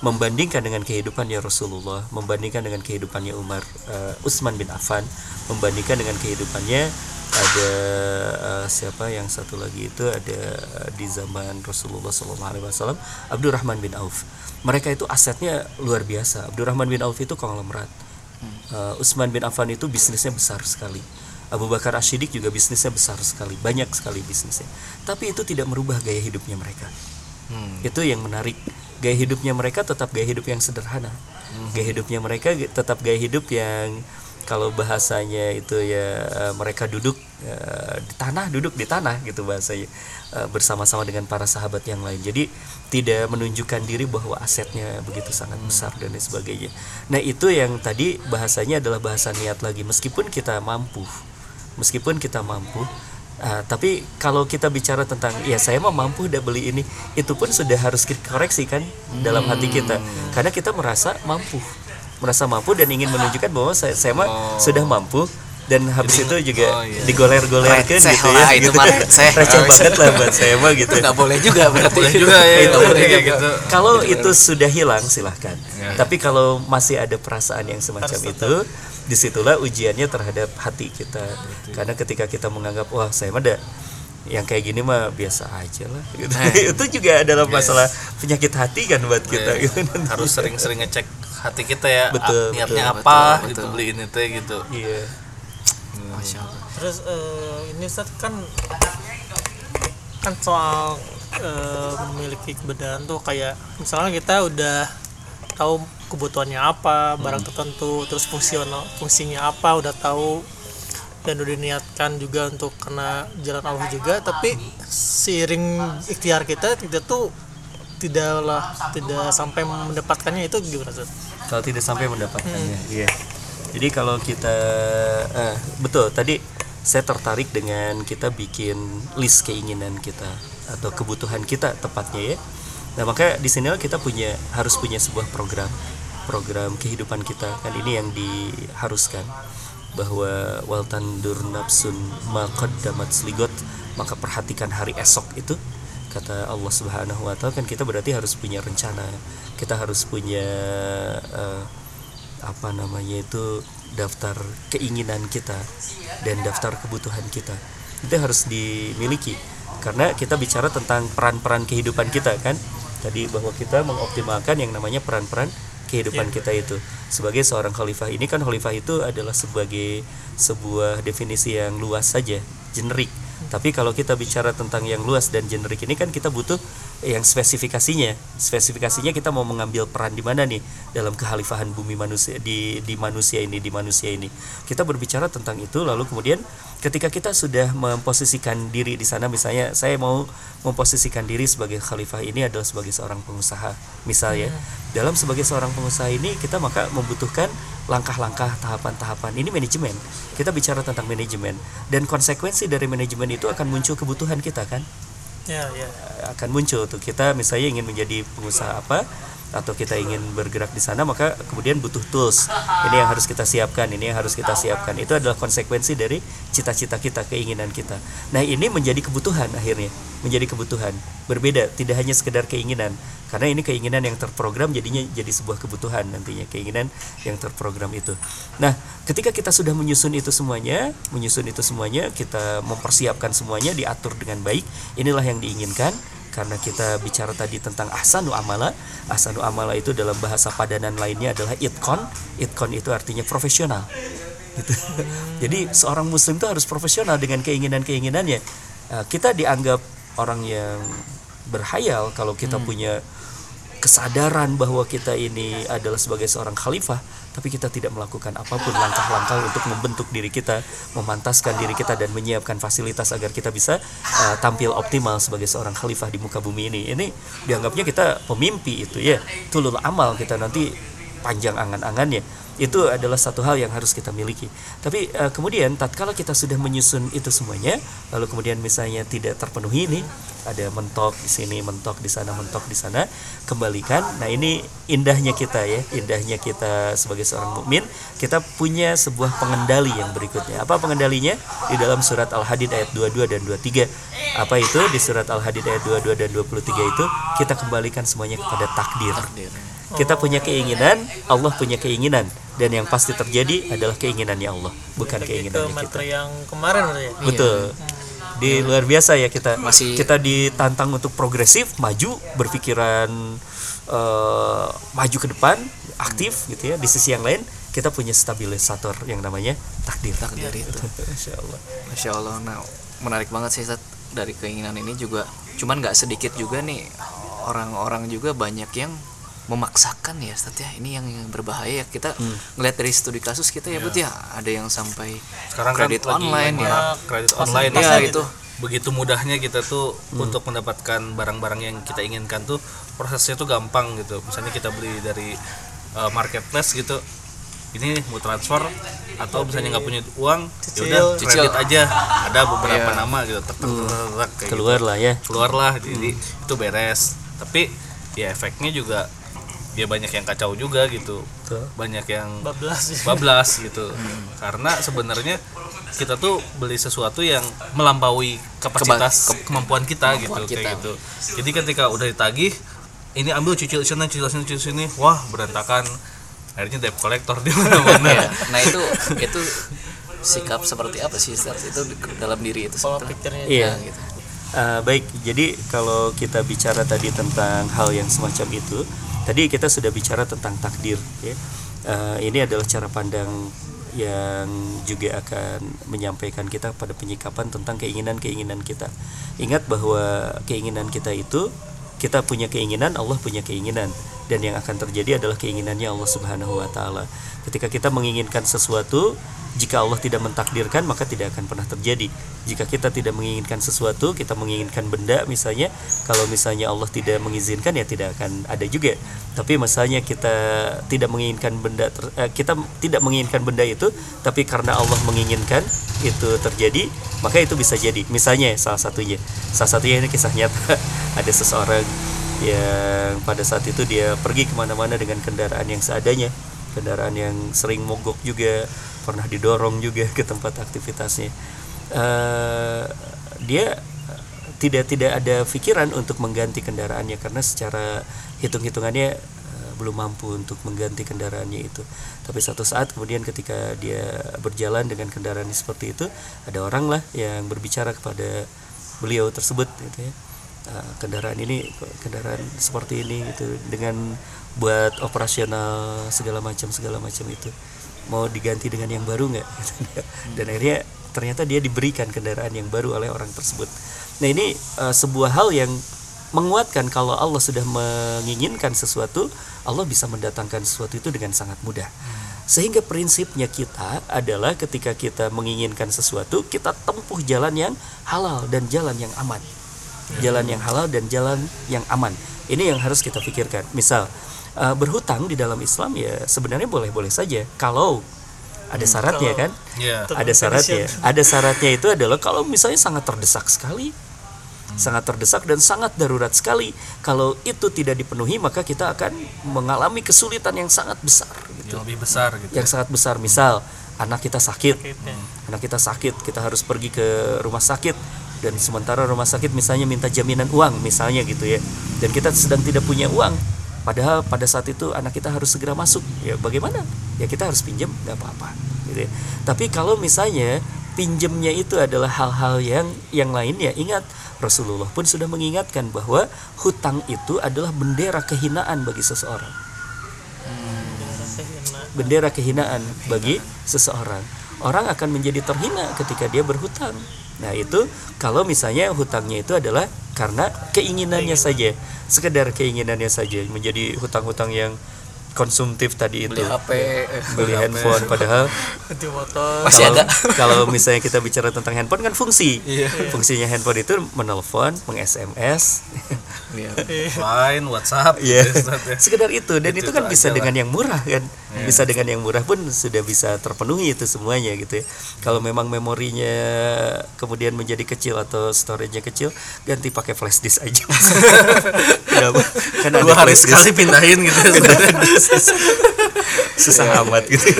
membandingkan dengan kehidupannya Rasulullah membandingkan dengan kehidupannya Umar eh, Utsman bin Affan membandingkan dengan kehidupannya ada eh, siapa yang satu lagi itu ada eh, di zaman Rasulullah SAW Abdurrahman bin Auf mereka itu asetnya luar biasa Abdurrahman bin Auf itu konglomerat Uh, Utsman bin Affan itu bisnisnya besar sekali. Abu Bakar Ashidik juga bisnisnya besar sekali, banyak sekali bisnisnya. Tapi itu tidak merubah gaya hidupnya mereka. Hmm. Itu yang menarik. Gaya hidupnya mereka tetap gaya hidup yang sederhana. Gaya hidupnya mereka tetap gaya hidup yang kalau bahasanya itu ya eh, mereka duduk eh, di tanah, duduk di tanah gitu bahasanya Eh, bersama-sama dengan para sahabat yang lain. Jadi tidak menunjukkan diri bahwa asetnya begitu sangat besar dan lain sebagainya. Nah, itu yang tadi bahasanya adalah bahasa niat lagi meskipun kita mampu. Meskipun kita mampu Ah, tapi kalau kita bicara tentang ya saya mah mampu udah beli ini, itu pun sudah harus kita koreksi kan dalam hati kita, karena kita merasa mampu, merasa mampu dan ingin menunjukkan bahwa saya, saya mah sudah mampu. Dan habis itu juga oh, iya. digoler-golerkan gitu lah, ya, itu gitu. mah receh. Receh banget lah buat saya mah gitu. nggak boleh juga berarti. boleh juga ya itu nggak boleh kayak gitu. Kalau itu sudah hilang silahkan. Ya. tapi kalau masih ada perasaan yang semacam itu di situlah ujiannya terhadap hati kita. Karena ketika kita menganggap wah saya mah ada yang kayak gini mah biasa aja lah. Gitu. Itu juga adalah masalah penyakit hati kan buat kita Ya, gitu. Harus sering-sering ngecek hati kita ya Betul, ah, niatnya betul, apa betul, gitu betul. beli ini teh gitu iya Masya Allah. Terus eh, ini Ustaz kan kan soal eh, memiliki kebenaran tuh kayak misalnya kita udah tahu kebutuhannya apa barang tertentu terus fungsional fungsinya apa udah tahu dan udah diniatkan juga untuk kena jalan Allah juga tapi seiring ikhtiar kita kita tuh tidaklah tidak sampai mendapatkannya itu gimana Ustaz? kalau tidak sampai mendapatkannya iya. Jadi kalau kita eh, betul tadi saya tertarik dengan kita bikin list keinginan kita atau kebutuhan kita tepatnya ya. Nah maka di sinilah kita punya harus punya sebuah program program kehidupan kita kan ini yang diharuskan. Bahwa waltandur nafsun maqaddamat sligot maka perhatikan hari esok itu kata Allah Subhanahu wa taala kan kita berarti harus punya rencana kita harus punya eh, apa namanya itu daftar keinginan kita dan daftar kebutuhan kita. Itu harus dimiliki. Karena kita bicara tentang peran-peran kehidupan kita kan? Tadi bahwa kita mengoptimalkan yang namanya peran-peran kehidupan kita itu. Sebagai seorang khalifah ini kan khalifah itu adalah sebagai sebuah definisi yang luas saja generik tapi kalau kita bicara tentang yang luas dan generik ini kan kita butuh yang spesifikasinya. Spesifikasinya kita mau mengambil peran di mana nih dalam kekhalifahan bumi manusia di di manusia ini di manusia ini. Kita berbicara tentang itu lalu kemudian ketika kita sudah memposisikan diri di sana misalnya saya mau memposisikan diri sebagai khalifah ini adalah sebagai seorang pengusaha misalnya dalam sebagai seorang pengusaha ini kita maka membutuhkan langkah-langkah tahapan-tahapan ini manajemen. Kita bicara tentang manajemen. Dan konsekuensi dari manajemen itu akan muncul kebutuhan kita kan ya ya. akan muncul tuh. Kita misalnya ingin menjadi pengusaha apa atau kita ingin bergerak di sana maka kemudian butuh tools. Ini yang harus kita siapkan ini yang harus kita siapkan. Itu adalah konsekuensi dari cita-cita kita keinginan kita. Nah ini menjadi kebutuhan akhirnya menjadi kebutuhan. Berbeda tidak hanya sekedar keinginan. Karena ini keinginan yang terprogram jadinya jadi sebuah kebutuhan nantinya keinginan yang terprogram itu. Nah ketika kita sudah menyusun itu semuanya menyusun itu semuanya kita mempersiapkan semuanya diatur dengan baik inilah yang diinginkan karena kita bicara tadi tentang ahsanu amala ahsanu amala itu dalam bahasa padanan lainnya adalah itkon. Itkon itu artinya profesional. Gitu. Jadi seorang muslim itu harus profesional dengan keinginan-keinginannya. Uh, kita dianggap orang yang berhayal kalau kita punya kesadaran bahwa kita ini adalah sebagai seorang khalifah tapi kita tidak melakukan apa pun langkah-langkah untuk membentuk diri kita memantaskan diri kita dan menyiapkan fasilitas agar kita bisa uh, tampil optimal sebagai seorang khalifah di muka bumi ini. Ini dianggapnya kita pemimpi itu ya tulul amal kita nanti panjang angan-angannya itu adalah satu hal yang harus kita miliki. Tapi uh, kemudian tatkala kita sudah menyusun itu semuanya lalu kemudian misalnya tidak terpenuhi ini ada mentok di sini mentok di sana mentok di sana kembalikan. Nah ini indahnya kita ya indahnya kita sebagai seorang mukmin. Kita punya sebuah pengendali yang berikutnya. Apa pengendalinya? Di dalam surat al-hadid ayat 22 dan 23 apa itu? Di surat al-hadid ayat 22 dan 23 itu kita kembalikan semuanya kepada takdir. Kita punya keinginan, Allah punya keinginan, dan yang pasti terjadi adalah keinginannya Allah, bukan Balik ke kita. yang kemarin ya Betul. Di luar biasa ya kita Masih- kita ditantang untuk progresif, maju, berpikiran eh, maju ke depan, aktif gitu ya. Di sisi yang lain kita punya stabilisator yang namanya takdir. Takdir itu. Masya Allah. Masya Allah, nah menarik banget sih Sat. dari keinginan ini juga. Cuman nggak sedikit juga nih orang-orang juga banyak yang memaksakan ya Sat ya. Ini yang, yang berbahaya ya. Kita ngeliat dari studi kasus kita ya Bet ya. Ada yang sampai sekarang kredit kan online ya. kredit online ya itu. begitu mudahnya kita tuh untuk mendapatkan barang-barang yang kita inginkan tuh prosesnya tuh gampang gitu misalnya kita beli dari uh, marketplace gitu ini mau transfer atau misalnya nggak punya uang ya udah Cicil. kredit aja ada beberapa Iya. nama gitu tek, tek, kayak Keluar lah ya. gitu. keluar lah jadi itu beres tapi ya efeknya juga ya banyak yang kacau juga gitu Betul. banyak yang bablas ya. bablas gitu karena sebenarnya kita tuh beli sesuatu yang melampaui kapasitas kemampuan kita gitu Kemampuan kita. kayak gitu jadi ketika udah ditagih ini ambil cicil sini cicil sini cicil sini wah berantakan akhirnya debt collector di mana-mana Ya, Nah itu itu sikap seperti apa sih Sat? Itu dalam diri itu pola pikirnya Iya. gitu. Uh, baik, jadi kalau kita bicara tadi tentang hal yang semacam itu, tadi kita sudah bicara tentang takdir. Ya. Uh, ini adalah cara pandang yang juga akan menyampaikan kita pada penyikapan tentang keinginan-keinginan kita. Ingat bahwa keinginan kita itu kita punya keinginan, Allah punya keinginan, dan yang akan terjadi adalah keinginannya Allah Subhanahu wa taala. Ketika kita menginginkan sesuatu, jika Allah tidak mentakdirkan maka tidak akan pernah terjadi. Jika kita tidak menginginkan sesuatu, kita menginginkan benda misalnya, kalau misalnya Allah tidak mengizinkan ya tidak akan ada juga. Tapi misalnya kita tidak menginginkan benda ter- eh, kita tidak menginginkan benda itu, tapi karena Allah menginginkan itu terjadi, maka itu bisa jadi. Misalnya salah satunya, salah satunya ini kisah nyata ada seseorang yang pada saat itu dia pergi ke mana-mana dengan kendaraan yang seadanya. Kendaraan yang sering mogok juga pernah didorong juga ke tempat aktivitasnya. Eh, dia tidak tidak ada pikiran untuk mengganti kendaraannya karena secara hitung-hitungannya eh, belum mampu untuk mengganti kendaraannya itu. Tapi satu saat kemudian ketika dia berjalan dengan kendaraan seperti itu ada orang lah yang berbicara kepada beliau tersebut gitu ya "Ah, kendaraan ini kendaraan seperti ini gitu dengan buat operasional segala macam segala macam itu. Mau diganti dengan yang baru nggak? Dan akhirnya ternyata dia diberikan kendaraan yang baru oleh orang tersebut. Nah ini eh, sebuah hal yang menguatkan kalau Allah sudah menginginkan sesuatu Allah bisa mendatangkan sesuatu itu dengan sangat mudah. Sehingga prinsipnya kita adalah ketika kita menginginkan sesuatu kita tempuh jalan yang halal dan jalan yang aman jalan yang halal dan jalan yang aman. Ini yang harus kita pikirkan. Misal eh, berhutang di dalam Islam ya sebenarnya boleh-boleh saja kalau ada syaratnya kan? Iya. ada syaratnya. ada syaratnya itu adalah kalau misalnya sangat terdesak sekali sangat terdesak dan sangat darurat sekali kalau itu tidak dipenuhi maka kita akan mengalami kesulitan yang sangat besar gitu. Yang lebih besar gitu yang sangat besar. Misal anak kita sakit ya. anak kita sakit kita harus pergi ke rumah sakit dan sementara rumah sakit misalnya minta jaminan uang misalnya gitu ya. Dan kita sedang tidak punya uang padahal pada saat itu anak kita harus segera masuk. Ya bagaimana? Ya kita harus pinjam nggak apa-apa gitu ya. tapi kalau misalnya pinjemnya itu adalah hal-hal yang yang lainnya ingat Rasulullah pun sudah mengingatkan bahwa hutang itu adalah bendera kehinaan bagi seseorang. Bendera kehinaan bagi seseorang. Orang akan menjadi terhina ketika dia berhutang nah itu kalau misalnya hutangnya itu adalah karena keinginannya saja. Sekedar keinginannya saja menjadi hutang-hutang yang konsumtif tadi itu. Beli HP beli handphone padahal Masih kalau, ada. kalau misalnya kita bicara tentang handphone kan fungsi. Iya. fungsinya handphone itu menelpon meng SMS Iya. Line, WhatsApp, Iya. gitu, Ustaz, ya. sekedar itu. Dan Itu- itu, kan itu bisa dengan lah. yang murah kan. Bisa dengan yang murah pun sudah bisa terpenuhi itu semuanya gitu ya. Kalau memang memorinya kemudian menjadi kecil atau storage-nya kecil ganti pakai flash disk aja Kenapa? kan ada Dua hari sekali pindahin gitu susah amat gitu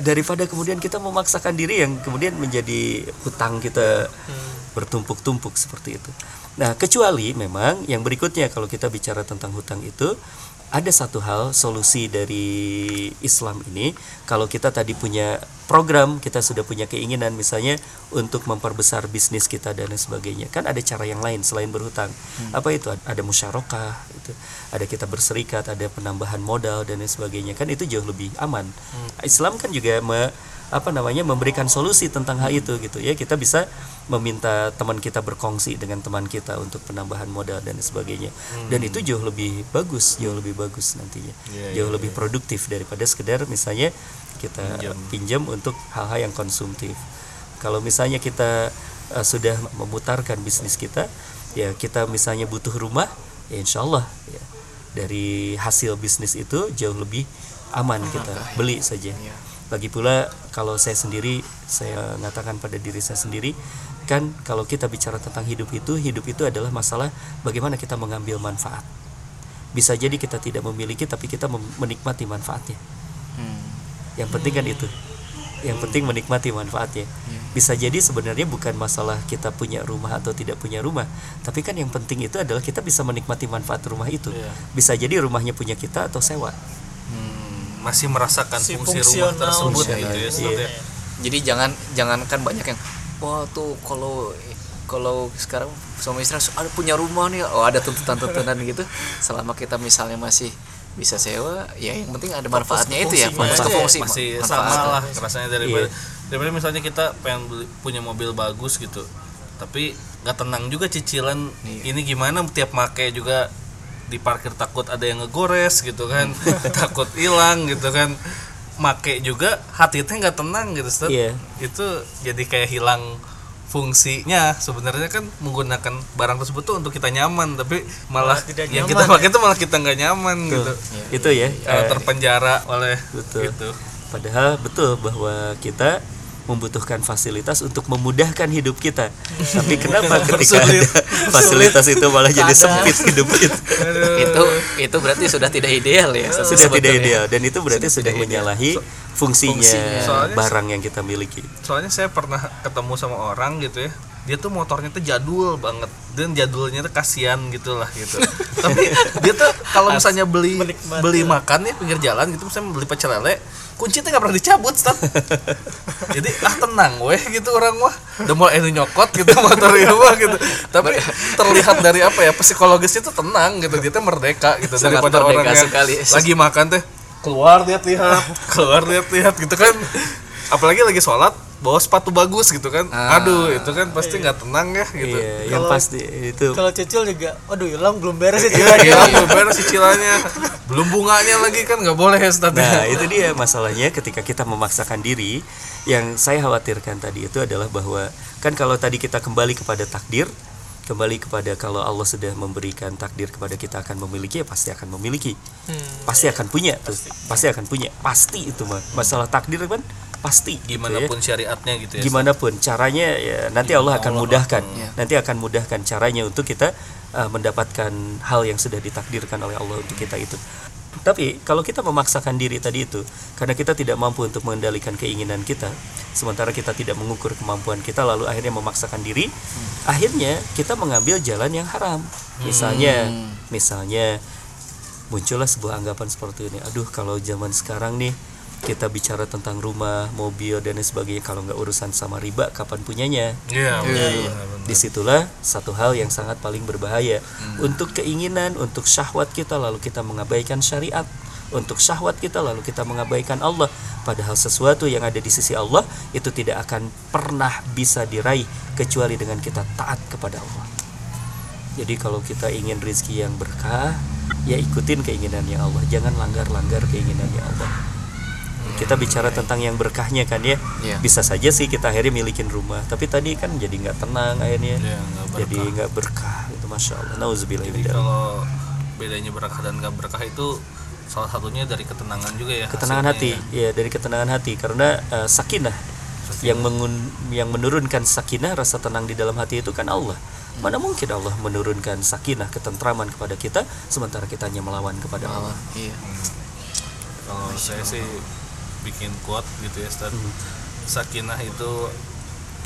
daripada kemudian kita memaksakan diri yang kemudian menjadi hutang kita bertumpuk-tumpuk seperti itu. Nah kecuali memang yang berikutnya kalau kita bicara tentang hutang itu ada satu hal solusi dari Islam ini. Kalau kita tadi punya program kita sudah punya keinginan misalnya untuk memperbesar bisnis kita dan lain sebagainya kan ada cara yang lain selain berhutang. Apa itu? Ada musyarakah itu ada kita berserikat ada penambahan modal dan lain sebagainya. Kan itu jauh lebih aman. Islam kan juga me- apa namanya memberikan solusi tentang hal itu gitu ya. Kita bisa meminta teman kita berkongsi dengan teman kita untuk penambahan modal dan sebagainya. Dan itu jauh lebih bagus jauh lebih bagus nantinya. Iya, jauh lebih produktif daripada sekedar misalnya kita pinjam, untuk hal-hal yang konsumtif. Kalau misalnya kita uh, sudah memutarkan bisnis kita ya kita misalnya butuh rumah ya insya Allah ya. Dari hasil bisnis itu jauh lebih aman kita beli saja. Lagi pula kalau saya sendiri saya mengatakan pada diri saya sendiri kan kalau kita bicara tentang hidup itu hidup itu adalah masalah bagaimana kita mengambil manfaat. Bisa jadi kita tidak memiliki tapi kita menikmati manfaatnya. Hmm. yang penting kan itu yang penting menikmati manfaatnya bisa jadi sebenarnya bukan masalah kita punya rumah atau tidak punya rumah tapi kan yang penting itu adalah kita bisa menikmati manfaat rumah itu Iya. bisa jadi rumahnya punya kita atau sewa Hmm, masih merasakan Si fungsi fungsional. rumah tersebut gitu ya, Iya. ya. jadi jangan jangan kan banyak yang wah tuh kalau kalau sekarang suami istri ada punya rumah nih oh ada tuntutan-tuntutan gitu selama kita misalnya masih bisa sewa ya yang penting ada manfaatnya itu ya ke aja. fungsi masih manfaat. sama lah rasanya daripada Iya. daripada misalnya kita pengen beli- punya mobil bagus gitu tapi nggak tenang juga cicilan Iya. ini gimana tiap make juga di parkir takut ada yang ngegores gitu kan takut hilang gitu kan make juga hati teh nggak tenang gitu. Iya. itu jadi kayak hilang fungsinya. Sebenarnya kan menggunakan barang tersebut tuh untuk kita nyaman tapi malah Malah tidak yang nyaman kita ya. pakai tuh malah kita nggak nyaman gitu. Itu ya Kalau eh, terpenjara oleh Betul. gitu. Padahal betul bahwa kita membutuhkan fasilitas untuk memudahkan hidup kita. Tapi kenapa ketika ada fasilitas itu malah jadi sempit hidup kita? itu itu berarti sudah tidak ideal ya Sudah tidak sebetulnya. ideal dan itu berarti Sudah sudah, tidak menyalahi fungsinya, Fungsinya. Soalnya- barang yang kita miliki. soalnya saya pernah ketemu sama orang gitu ya dia tuh motornya tuh jadul banget dan jadulnya tuh kasihan gitu lah gitu tapi dia tuh kalau misalnya beli Menikmati beli lah. makan ya pinggir jalan gitu misalnya beli pecel lele kunci tuh nggak pernah dicabut Stan. jadi ah tenang weh gitu orang wah udah mulai ini nyokot gitu motor mah gitu tapi terlihat dari apa ya psikologisnya tuh tenang gitu dia tuh merdeka gitu Sangat daripada orang yang sekali. lagi makan teh keluar lihat-lihat keluar lihat-lihat gitu kan apalagi lagi sholat bawa sepatu bagus gitu kan Ah. aduh itu kan pasti nggak tenang ya gitu Iya, yang Kalau- pasti itu kalau cicil juga aduh hilang belum beres ya Iya, cicilnya iya, belum beres cicilannya. Belum bunganya lagi kan nggak boleh ya, Ustaz. Nah, itu dia masalahnya ketika kita memaksakan diri. Yang saya khawatirkan tadi itu adalah bahwa kan kalau tadi kita kembali kepada takdir, kembali kepada kalau Allah sudah memberikan takdir kepada kita akan memiliki ya pasti akan memiliki. Hmm. Pasti akan punya tuh. Pasti akan punya. Pasti itu mah. Masalah takdir kan pasti gitu Gimana ya. pun syariatnya gitu ya. gimana pun caranya ya nanti Allah akan Allah mudahkan. Iya. nanti akan mudahkan caranya untuk kita uh, mendapatkan hal yang sudah ditakdirkan oleh Allah untuk kita itu. Tapi kalau kita memaksakan diri tadi itu karena kita tidak mampu untuk mengendalikan keinginan kita sementara kita tidak mengukur kemampuan kita lalu akhirnya memaksakan diri akhirnya kita mengambil jalan yang haram. Misalnya misalnya muncullah sebuah anggapan seperti ini aduh kalau zaman sekarang nih kita bicara tentang rumah mobil dan lain sebagainya kalau nggak urusan sama riba kapan punyanya? Iya, benar, benar, benar. di situlah satu hal yang sangat paling berbahaya. Untuk keinginan untuk syahwat kita lalu kita mengabaikan syariat. Untuk syahwat kita lalu kita mengabaikan Allah. Padahal sesuatu yang ada di sisi Allah itu tidak akan pernah bisa diraih kecuali dengan kita taat kepada Allah. Jadi kalau kita ingin rizki yang berkah ya ikutin keinginannya Allah. Jangan langgar-langgar keinginannya Allah kita bicara tentang yang berkahnya kan ya. Iya. bisa saja sih kita akhirnya milikin rumah tapi tadi kan jadi nggak tenang akhirnya. Nggak berkah. jadi nggak berkah itu masya Allah. Nauzubillah Jadi kalau bedanya berkah dan gak berkah itu salah satunya dari ketenangan juga ya. ketenangan hati. hasilnya ya dari ketenangan hati. Karena eh, sakinah. Yang mengun- yang menurunkan sakinah rasa tenang di dalam hati itu kan Allah. Mana mungkin Allah menurunkan sakinah ketentraman kepada kita sementara kita hanya melawan kepada Allah. iya. Kalau saya sih bikin quote gitu ya, Ustaz. Hmm. Sakinah itu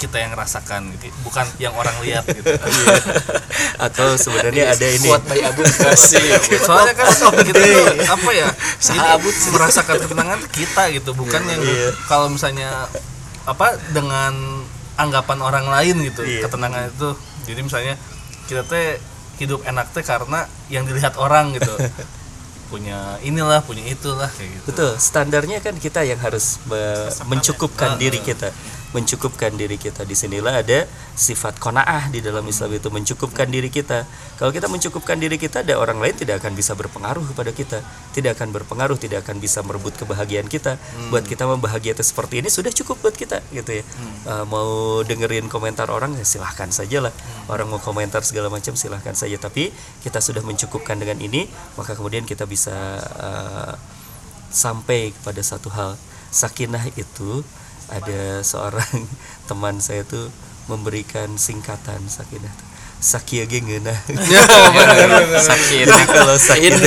kita yang rasakan gitu, bukan yang orang lihat gitu. Iya. atau sebenarnya ada ini kuat by Abu kasih Soalnya kan kita tuh apa ya? Ini merasakan ketenangan kita gitu, bukan yang Iya. kalau misalnya apa dengan anggapan orang lain gitu. Iya. Ketenangan itu. Jadi misalnya kita teh hidup enak teh karena yang dilihat orang gitu. punya inilah, punya itulah kayak gitu. Betul, standarnya kan kita yang harus me- mencukupkan diri kita, mencukupkan diri kita. Di sinilah ada sifat konaah di dalam Islam itu mencukupkan diri kita. Kalau kita mencukupkan diri kita, ada orang lain tidak akan bisa berpengaruh kepada kita, tidak akan berpengaruh, tidak akan bisa merebut kebahagiaan kita. Buat kita membahagia itu seperti ini sudah cukup buat kita, gitu ya. Uh, mau dengerin komentar orang ya silahkan saja lah. Orang mau komentar segala macam silahkan saja. Tapi kita sudah mencukupkan dengan ini, maka kemudian kita bisa uh, sampai kepada satu hal sakinah itu ada seorang teman saya tuh memberikan singkatan sakinah. Sakia ge ngeunah. sakit Jadi kalau sakinah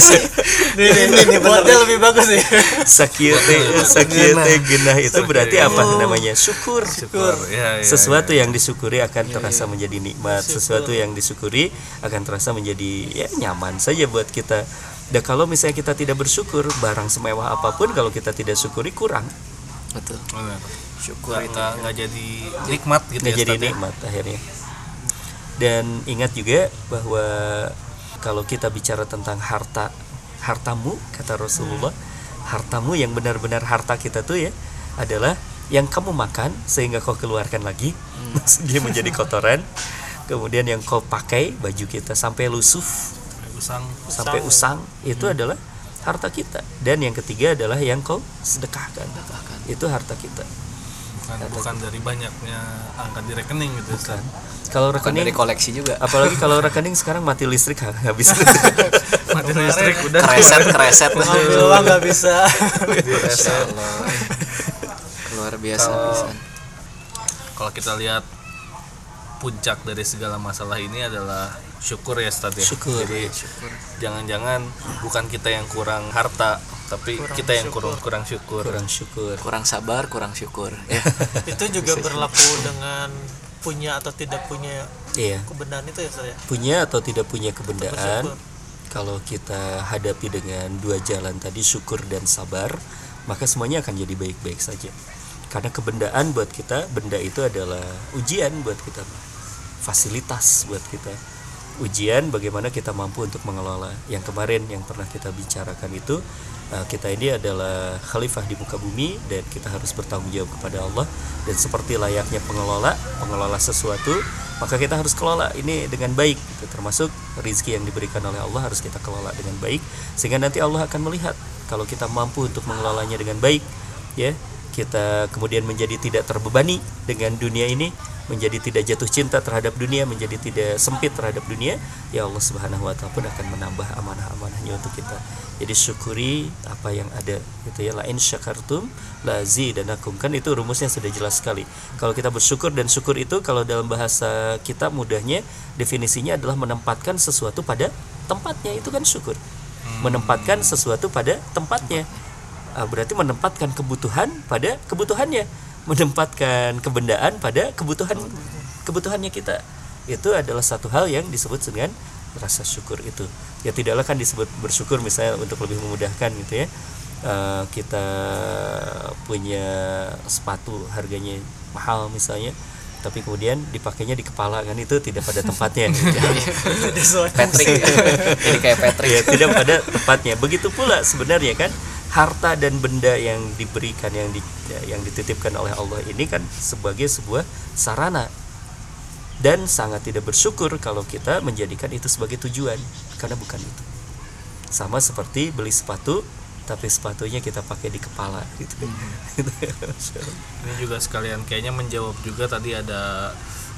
ini ini, ini buatnya lebih bagus nih. Sakia teh sakia teh genah itu berarti apa? Namanya? Syukur. Syukur. Ya, ya, Sesuatu yang disyukuri akan terasa menjadi nikmat, sesuatu yang disyukuri akan terasa menjadi ya nyaman saja buat kita. Dan kalau misalnya kita tidak bersyukur, barang semewah apa pun kalau kita tidak syukuri kurang, betul Benar. syukur itu nggak, jadi nikmat gitu nggak ya jadi ya. nikmat akhirnya. Dan ingat juga bahwa kalau kita bicara tentang harta, hartamu kata Rasulullah, hartamu yang benar-benar harta kita tuh ya adalah yang kamu makan sehingga kau keluarkan lagi, dia menjadi kotoran. Kemudian yang kau pakai baju kita sampai lusuh, Usang. sampai usang itu adalah harta kita. Dan yang ketiga adalah yang kau sedekahkan. Itu harta kita. bukan, bukan dari banyaknya angka di rekening gitu Ustaz. Kalau bukan rekening dari koleksi juga. Apalagi kalau rekening sekarang mati listrik ha- habis mati listrik udah. Kereset kereset. Nggak bisa. Luar biasa Kalau- bisa. kalau kita lihat puncak dari segala masalah ini adalah syukur ya Ustaz ya. Syukur. jadi jangan-jangan bukan kita yang kurang harta tapi kita yang kurang kurang syukur. Kurang syukur. Kurang sabar kurang syukur. Ya. Itu juga berlaku dengan punya atau tidak punya iya. kebenaran itu ya saya punya atau tidak punya kebendaan kalau kita hadapi dengan dua jalan tadi syukur dan sabar maka semuanya akan jadi baik-baik saja. Karena kebendaan buat kita benda itu adalah ujian buat kita fasilitas buat kita ujian bagaimana kita mampu untuk mengelola. Yang kemarin yang pernah kita bicarakan itu uh, kita ini adalah khalifah di muka bumi dan kita harus bertanggung jawab kepada Allah. Dan seperti layaknya pengelola pengelola sesuatu maka kita harus kelola ini dengan baik gitu. termasuk rizki yang diberikan oleh Allah harus kita kelola dengan baik sehingga nanti Allah akan melihat kalau kita mampu untuk mengelolanya dengan baik ya. Kita kemudian menjadi tidak terbebani dengan dunia ini menjadi tidak jatuh cinta terhadap dunia menjadi tidak sempit terhadap dunia ya Allah Subhanahu wa taala pun akan menambah amanah-amanahnya untuk kita. Jadi syukuri apa yang ada gitu ya. La in syakartum la zidanakum. Kan itu rumusnya sudah jelas sekali. Kalau kita bersyukur dan syukur itu kalau dalam bahasa kita mudahnya definisinya adalah menempatkan sesuatu pada tempatnya. Itu kan syukur. Menempatkan sesuatu pada tempatnya. Ah, berarti menempatkan kebutuhan pada kebutuhannya menempatkan kebendaan pada kebutuhan kebutuhannya kita. Itu adalah satu hal yang disebut dengan rasa syukur itu. Ya tidaklah kan disebut bersyukur misalnya untuk lebih memudahkan gitu ya. Eh, kita punya sepatu harganya mahal misalnya tapi kemudian dipakainya di kepala kan itu tidak pada tempatnya Patrick. Jadi kayak Patrick. Ya tidak pada tempatnya. Begitu pula sebenarnya kan harta dan benda yang diberikan yang di, yang dititipkan oleh Allah ini kan sebagai sebuah sarana. Dan sangat tidak bersyukur kalau kita menjadikan itu sebagai tujuan karena bukan itu. Sama seperti beli sepatu tapi sepatunya kita pakai di kepala gitu. Ini juga sekalian kayaknya menjawab juga tadi ada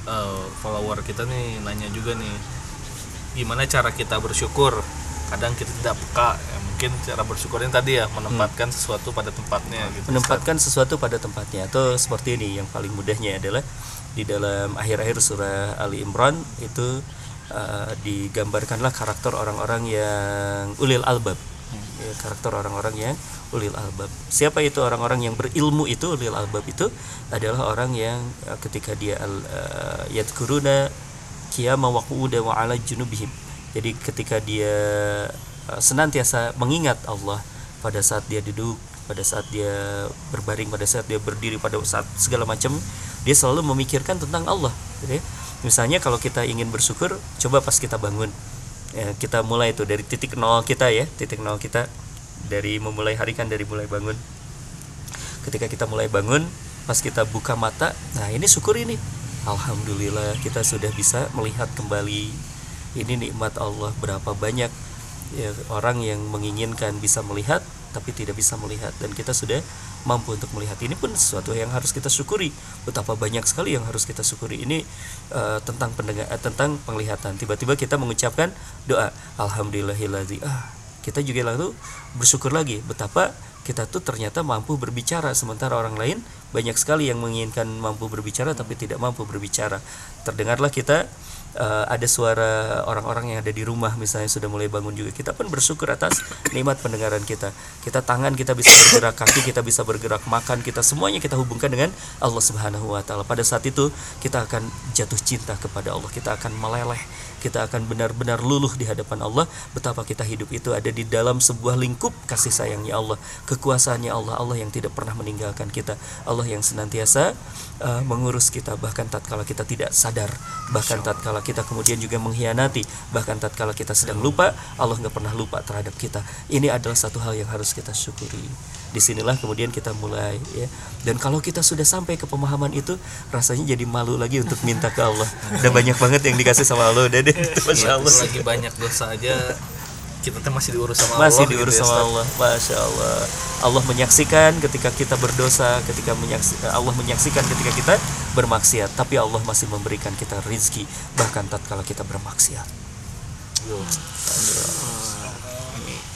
eh, follower kita nih nanya juga nih gimana cara kita bersyukur kadang kita tidak peka ya, mungkin cara bersyukurnya tadi ya menempatkan sesuatu pada tempatnya gitu. Menempatkan sesuatu pada tempatnya atau seperti ini yang paling mudahnya adalah di dalam akhir-akhir surah Ali Imran itu uh, digambarkanlah karakter orang-orang yang ulil albab. Ya, karakter orang-orang yang ulil albab. Siapa itu orang-orang yang berilmu itu ulil albab itu adalah orang yang uh, ketika dia uh, yadkuruna qiyama wa qu'udan wa ala junubihim jadi ketika dia uh, senantiasa mengingat Allah pada saat dia duduk pada saat dia berbaring pada saat dia berdiri pada saat segala macam dia selalu memikirkan tentang Allah gitu ya. misalnya kalau kita ingin bersyukur coba pas kita bangun. Ya, kita mulai itu dari titik nol kita ya titik nol kita. Dari memulai hari kan dari mulai bangun. Ketika kita mulai bangun pas kita buka mata nah ini syukur ini alhamdulillah kita sudah bisa melihat kembali ini nikmat Allah berapa banyak ya, orang yang menginginkan bisa melihat tapi tidak bisa melihat. Dan kita sudah mampu untuk melihat. Ini pun sesuatu yang harus kita syukuri. Betapa banyak sekali yang harus kita syukuri. Ini uh, tentang pendengar uh, tentang penglihatan. Tiba-tiba kita mengucapkan doa. Alhamdulillahilladzi ah kita juga lalu bersyukur lagi. Betapa kita tuh ternyata mampu berbicara. Sementara orang lain banyak sekali yang menginginkan mampu berbicara tapi tidak mampu berbicara. Terdengarlah kita uh, ada suara orang-orang yang ada di rumah misalnya sudah mulai bangun juga. Kita pun bersyukur atas nikmat pendengaran kita. Kita tangan kita bisa bergerak kaki kita bisa bergerak makan kita semuanya kita hubungkan dengan Allah Subhanahu wa taala. Pada saat itu kita akan jatuh cinta kepada Allah. Kita akan meleleh kita akan benar-benar luluh di hadapan Allah. Betapa kita hidup itu ada di dalam sebuah lingkup kasih sayangnya Allah kekuasaannya Allah Allah yang tidak pernah meninggalkan kita. Allah yang senantiasa uh, mengurus kita bahkan tatkala kita tidak sadar bahkan tatkala kita kemudian juga mengkhianati bahkan tatkala kita sedang lupa Allah nggak pernah lupa terhadap kita. Ini adalah satu hal yang harus kita syukuri di sinilah kemudian kita mulai ya. Dan kalau kita sudah sampai ke pemahaman itu rasanya jadi malu lagi untuk minta ke Allah. Udah banyak banget yang dikasih sama Allah udah deh. Masya Allah. lagi banyak dosa aja kita tuh masih diurus sama masih Allah diurus gitu ya, sama. Allah. Masya Allah. Allah menyaksikan ketika kita berdosa ketika menyaksikan Allah menyaksikan ketika kita bermaksiat tapi Allah masih memberikan kita rizki bahkan tatkala kita bermaksiat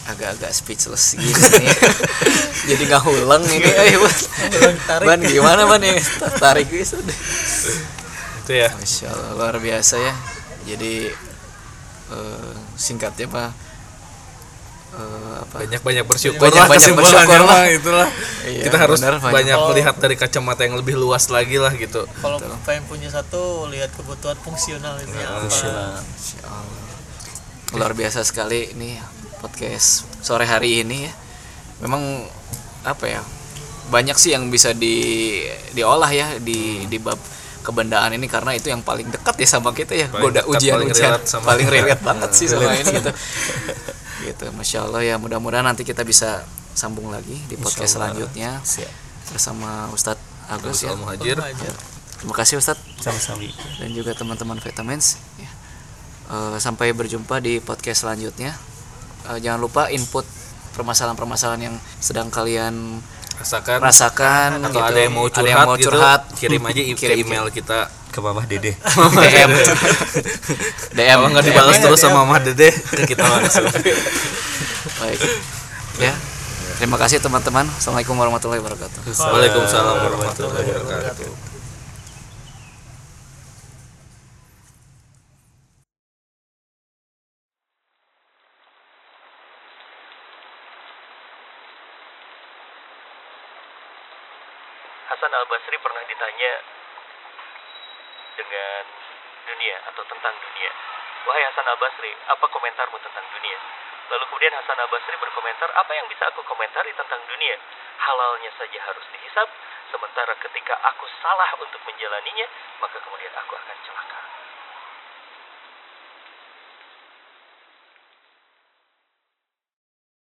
agak-agak speechless gini nih. jadi nggak ulang ini. Ayo ban ban gimana ban ya tarik deh itu ya. Masya allah luar biasa ya. Jadi eh, singkatnya pak eh, apa? Banyak banyak bersyukur Banyak- lah banyak bersyukur lah. itulah. Iya, kita harus benar, banyak. banyak melihat dari kacamata yang lebih luas lagi lah gitu. Kalau pengen punya satu lihat kebutuhan fungsional ini apa? Masya Allah. luar biasa sekali nih podcast sore hari ini ya. Memang apa ya banyak sih yang bisa di diolah ya di di bab kebendaan ini karena itu yang paling dekat ya sama kita ya Paling goda dekat, ujian paling ujian. relate sama- paling relate banget sih sama ini gitu. Gitu masya Allah ya mudah-mudahan nanti kita bisa sambung lagi di podcast Allah. selanjutnya. Siap. Bersama Ustadz Agus ya. Muhajir. Terima kasih Ustadz. Sama-sama. Dan juga teman-teman vitamins. Ya. Eh, sampai berjumpa di podcast selanjutnya Eh, jangan lupa input permasalahan-permasalahan yang sedang kalian rasakan. rasakan atau gitu. ada yang mau curhat, ada yang mau gitu, curhat. kirim aja ke Kirim. email kita ke Mamah Dede. DM DM nggak dibalas DM. terus sama Mama Dede ke kita langsung. Baik. Ya. Terima kasih teman-teman. Assalamualaikum warahmatullahi wabarakatuh. Waalaikumsalam warahmatullahi wabarakatuh Pernah ditanya dengan dunia atau tentang dunia. Wahai Hasan Al Basri, apa komentarmu tentang dunia? Lalu kemudian Hasan Al-Basri berkomentar, apa yang bisa aku komentari tentang dunia? Halalnya saja harus dihisap, sementara ketika aku salah untuk menjalaninya, maka kemudian aku akan celaka.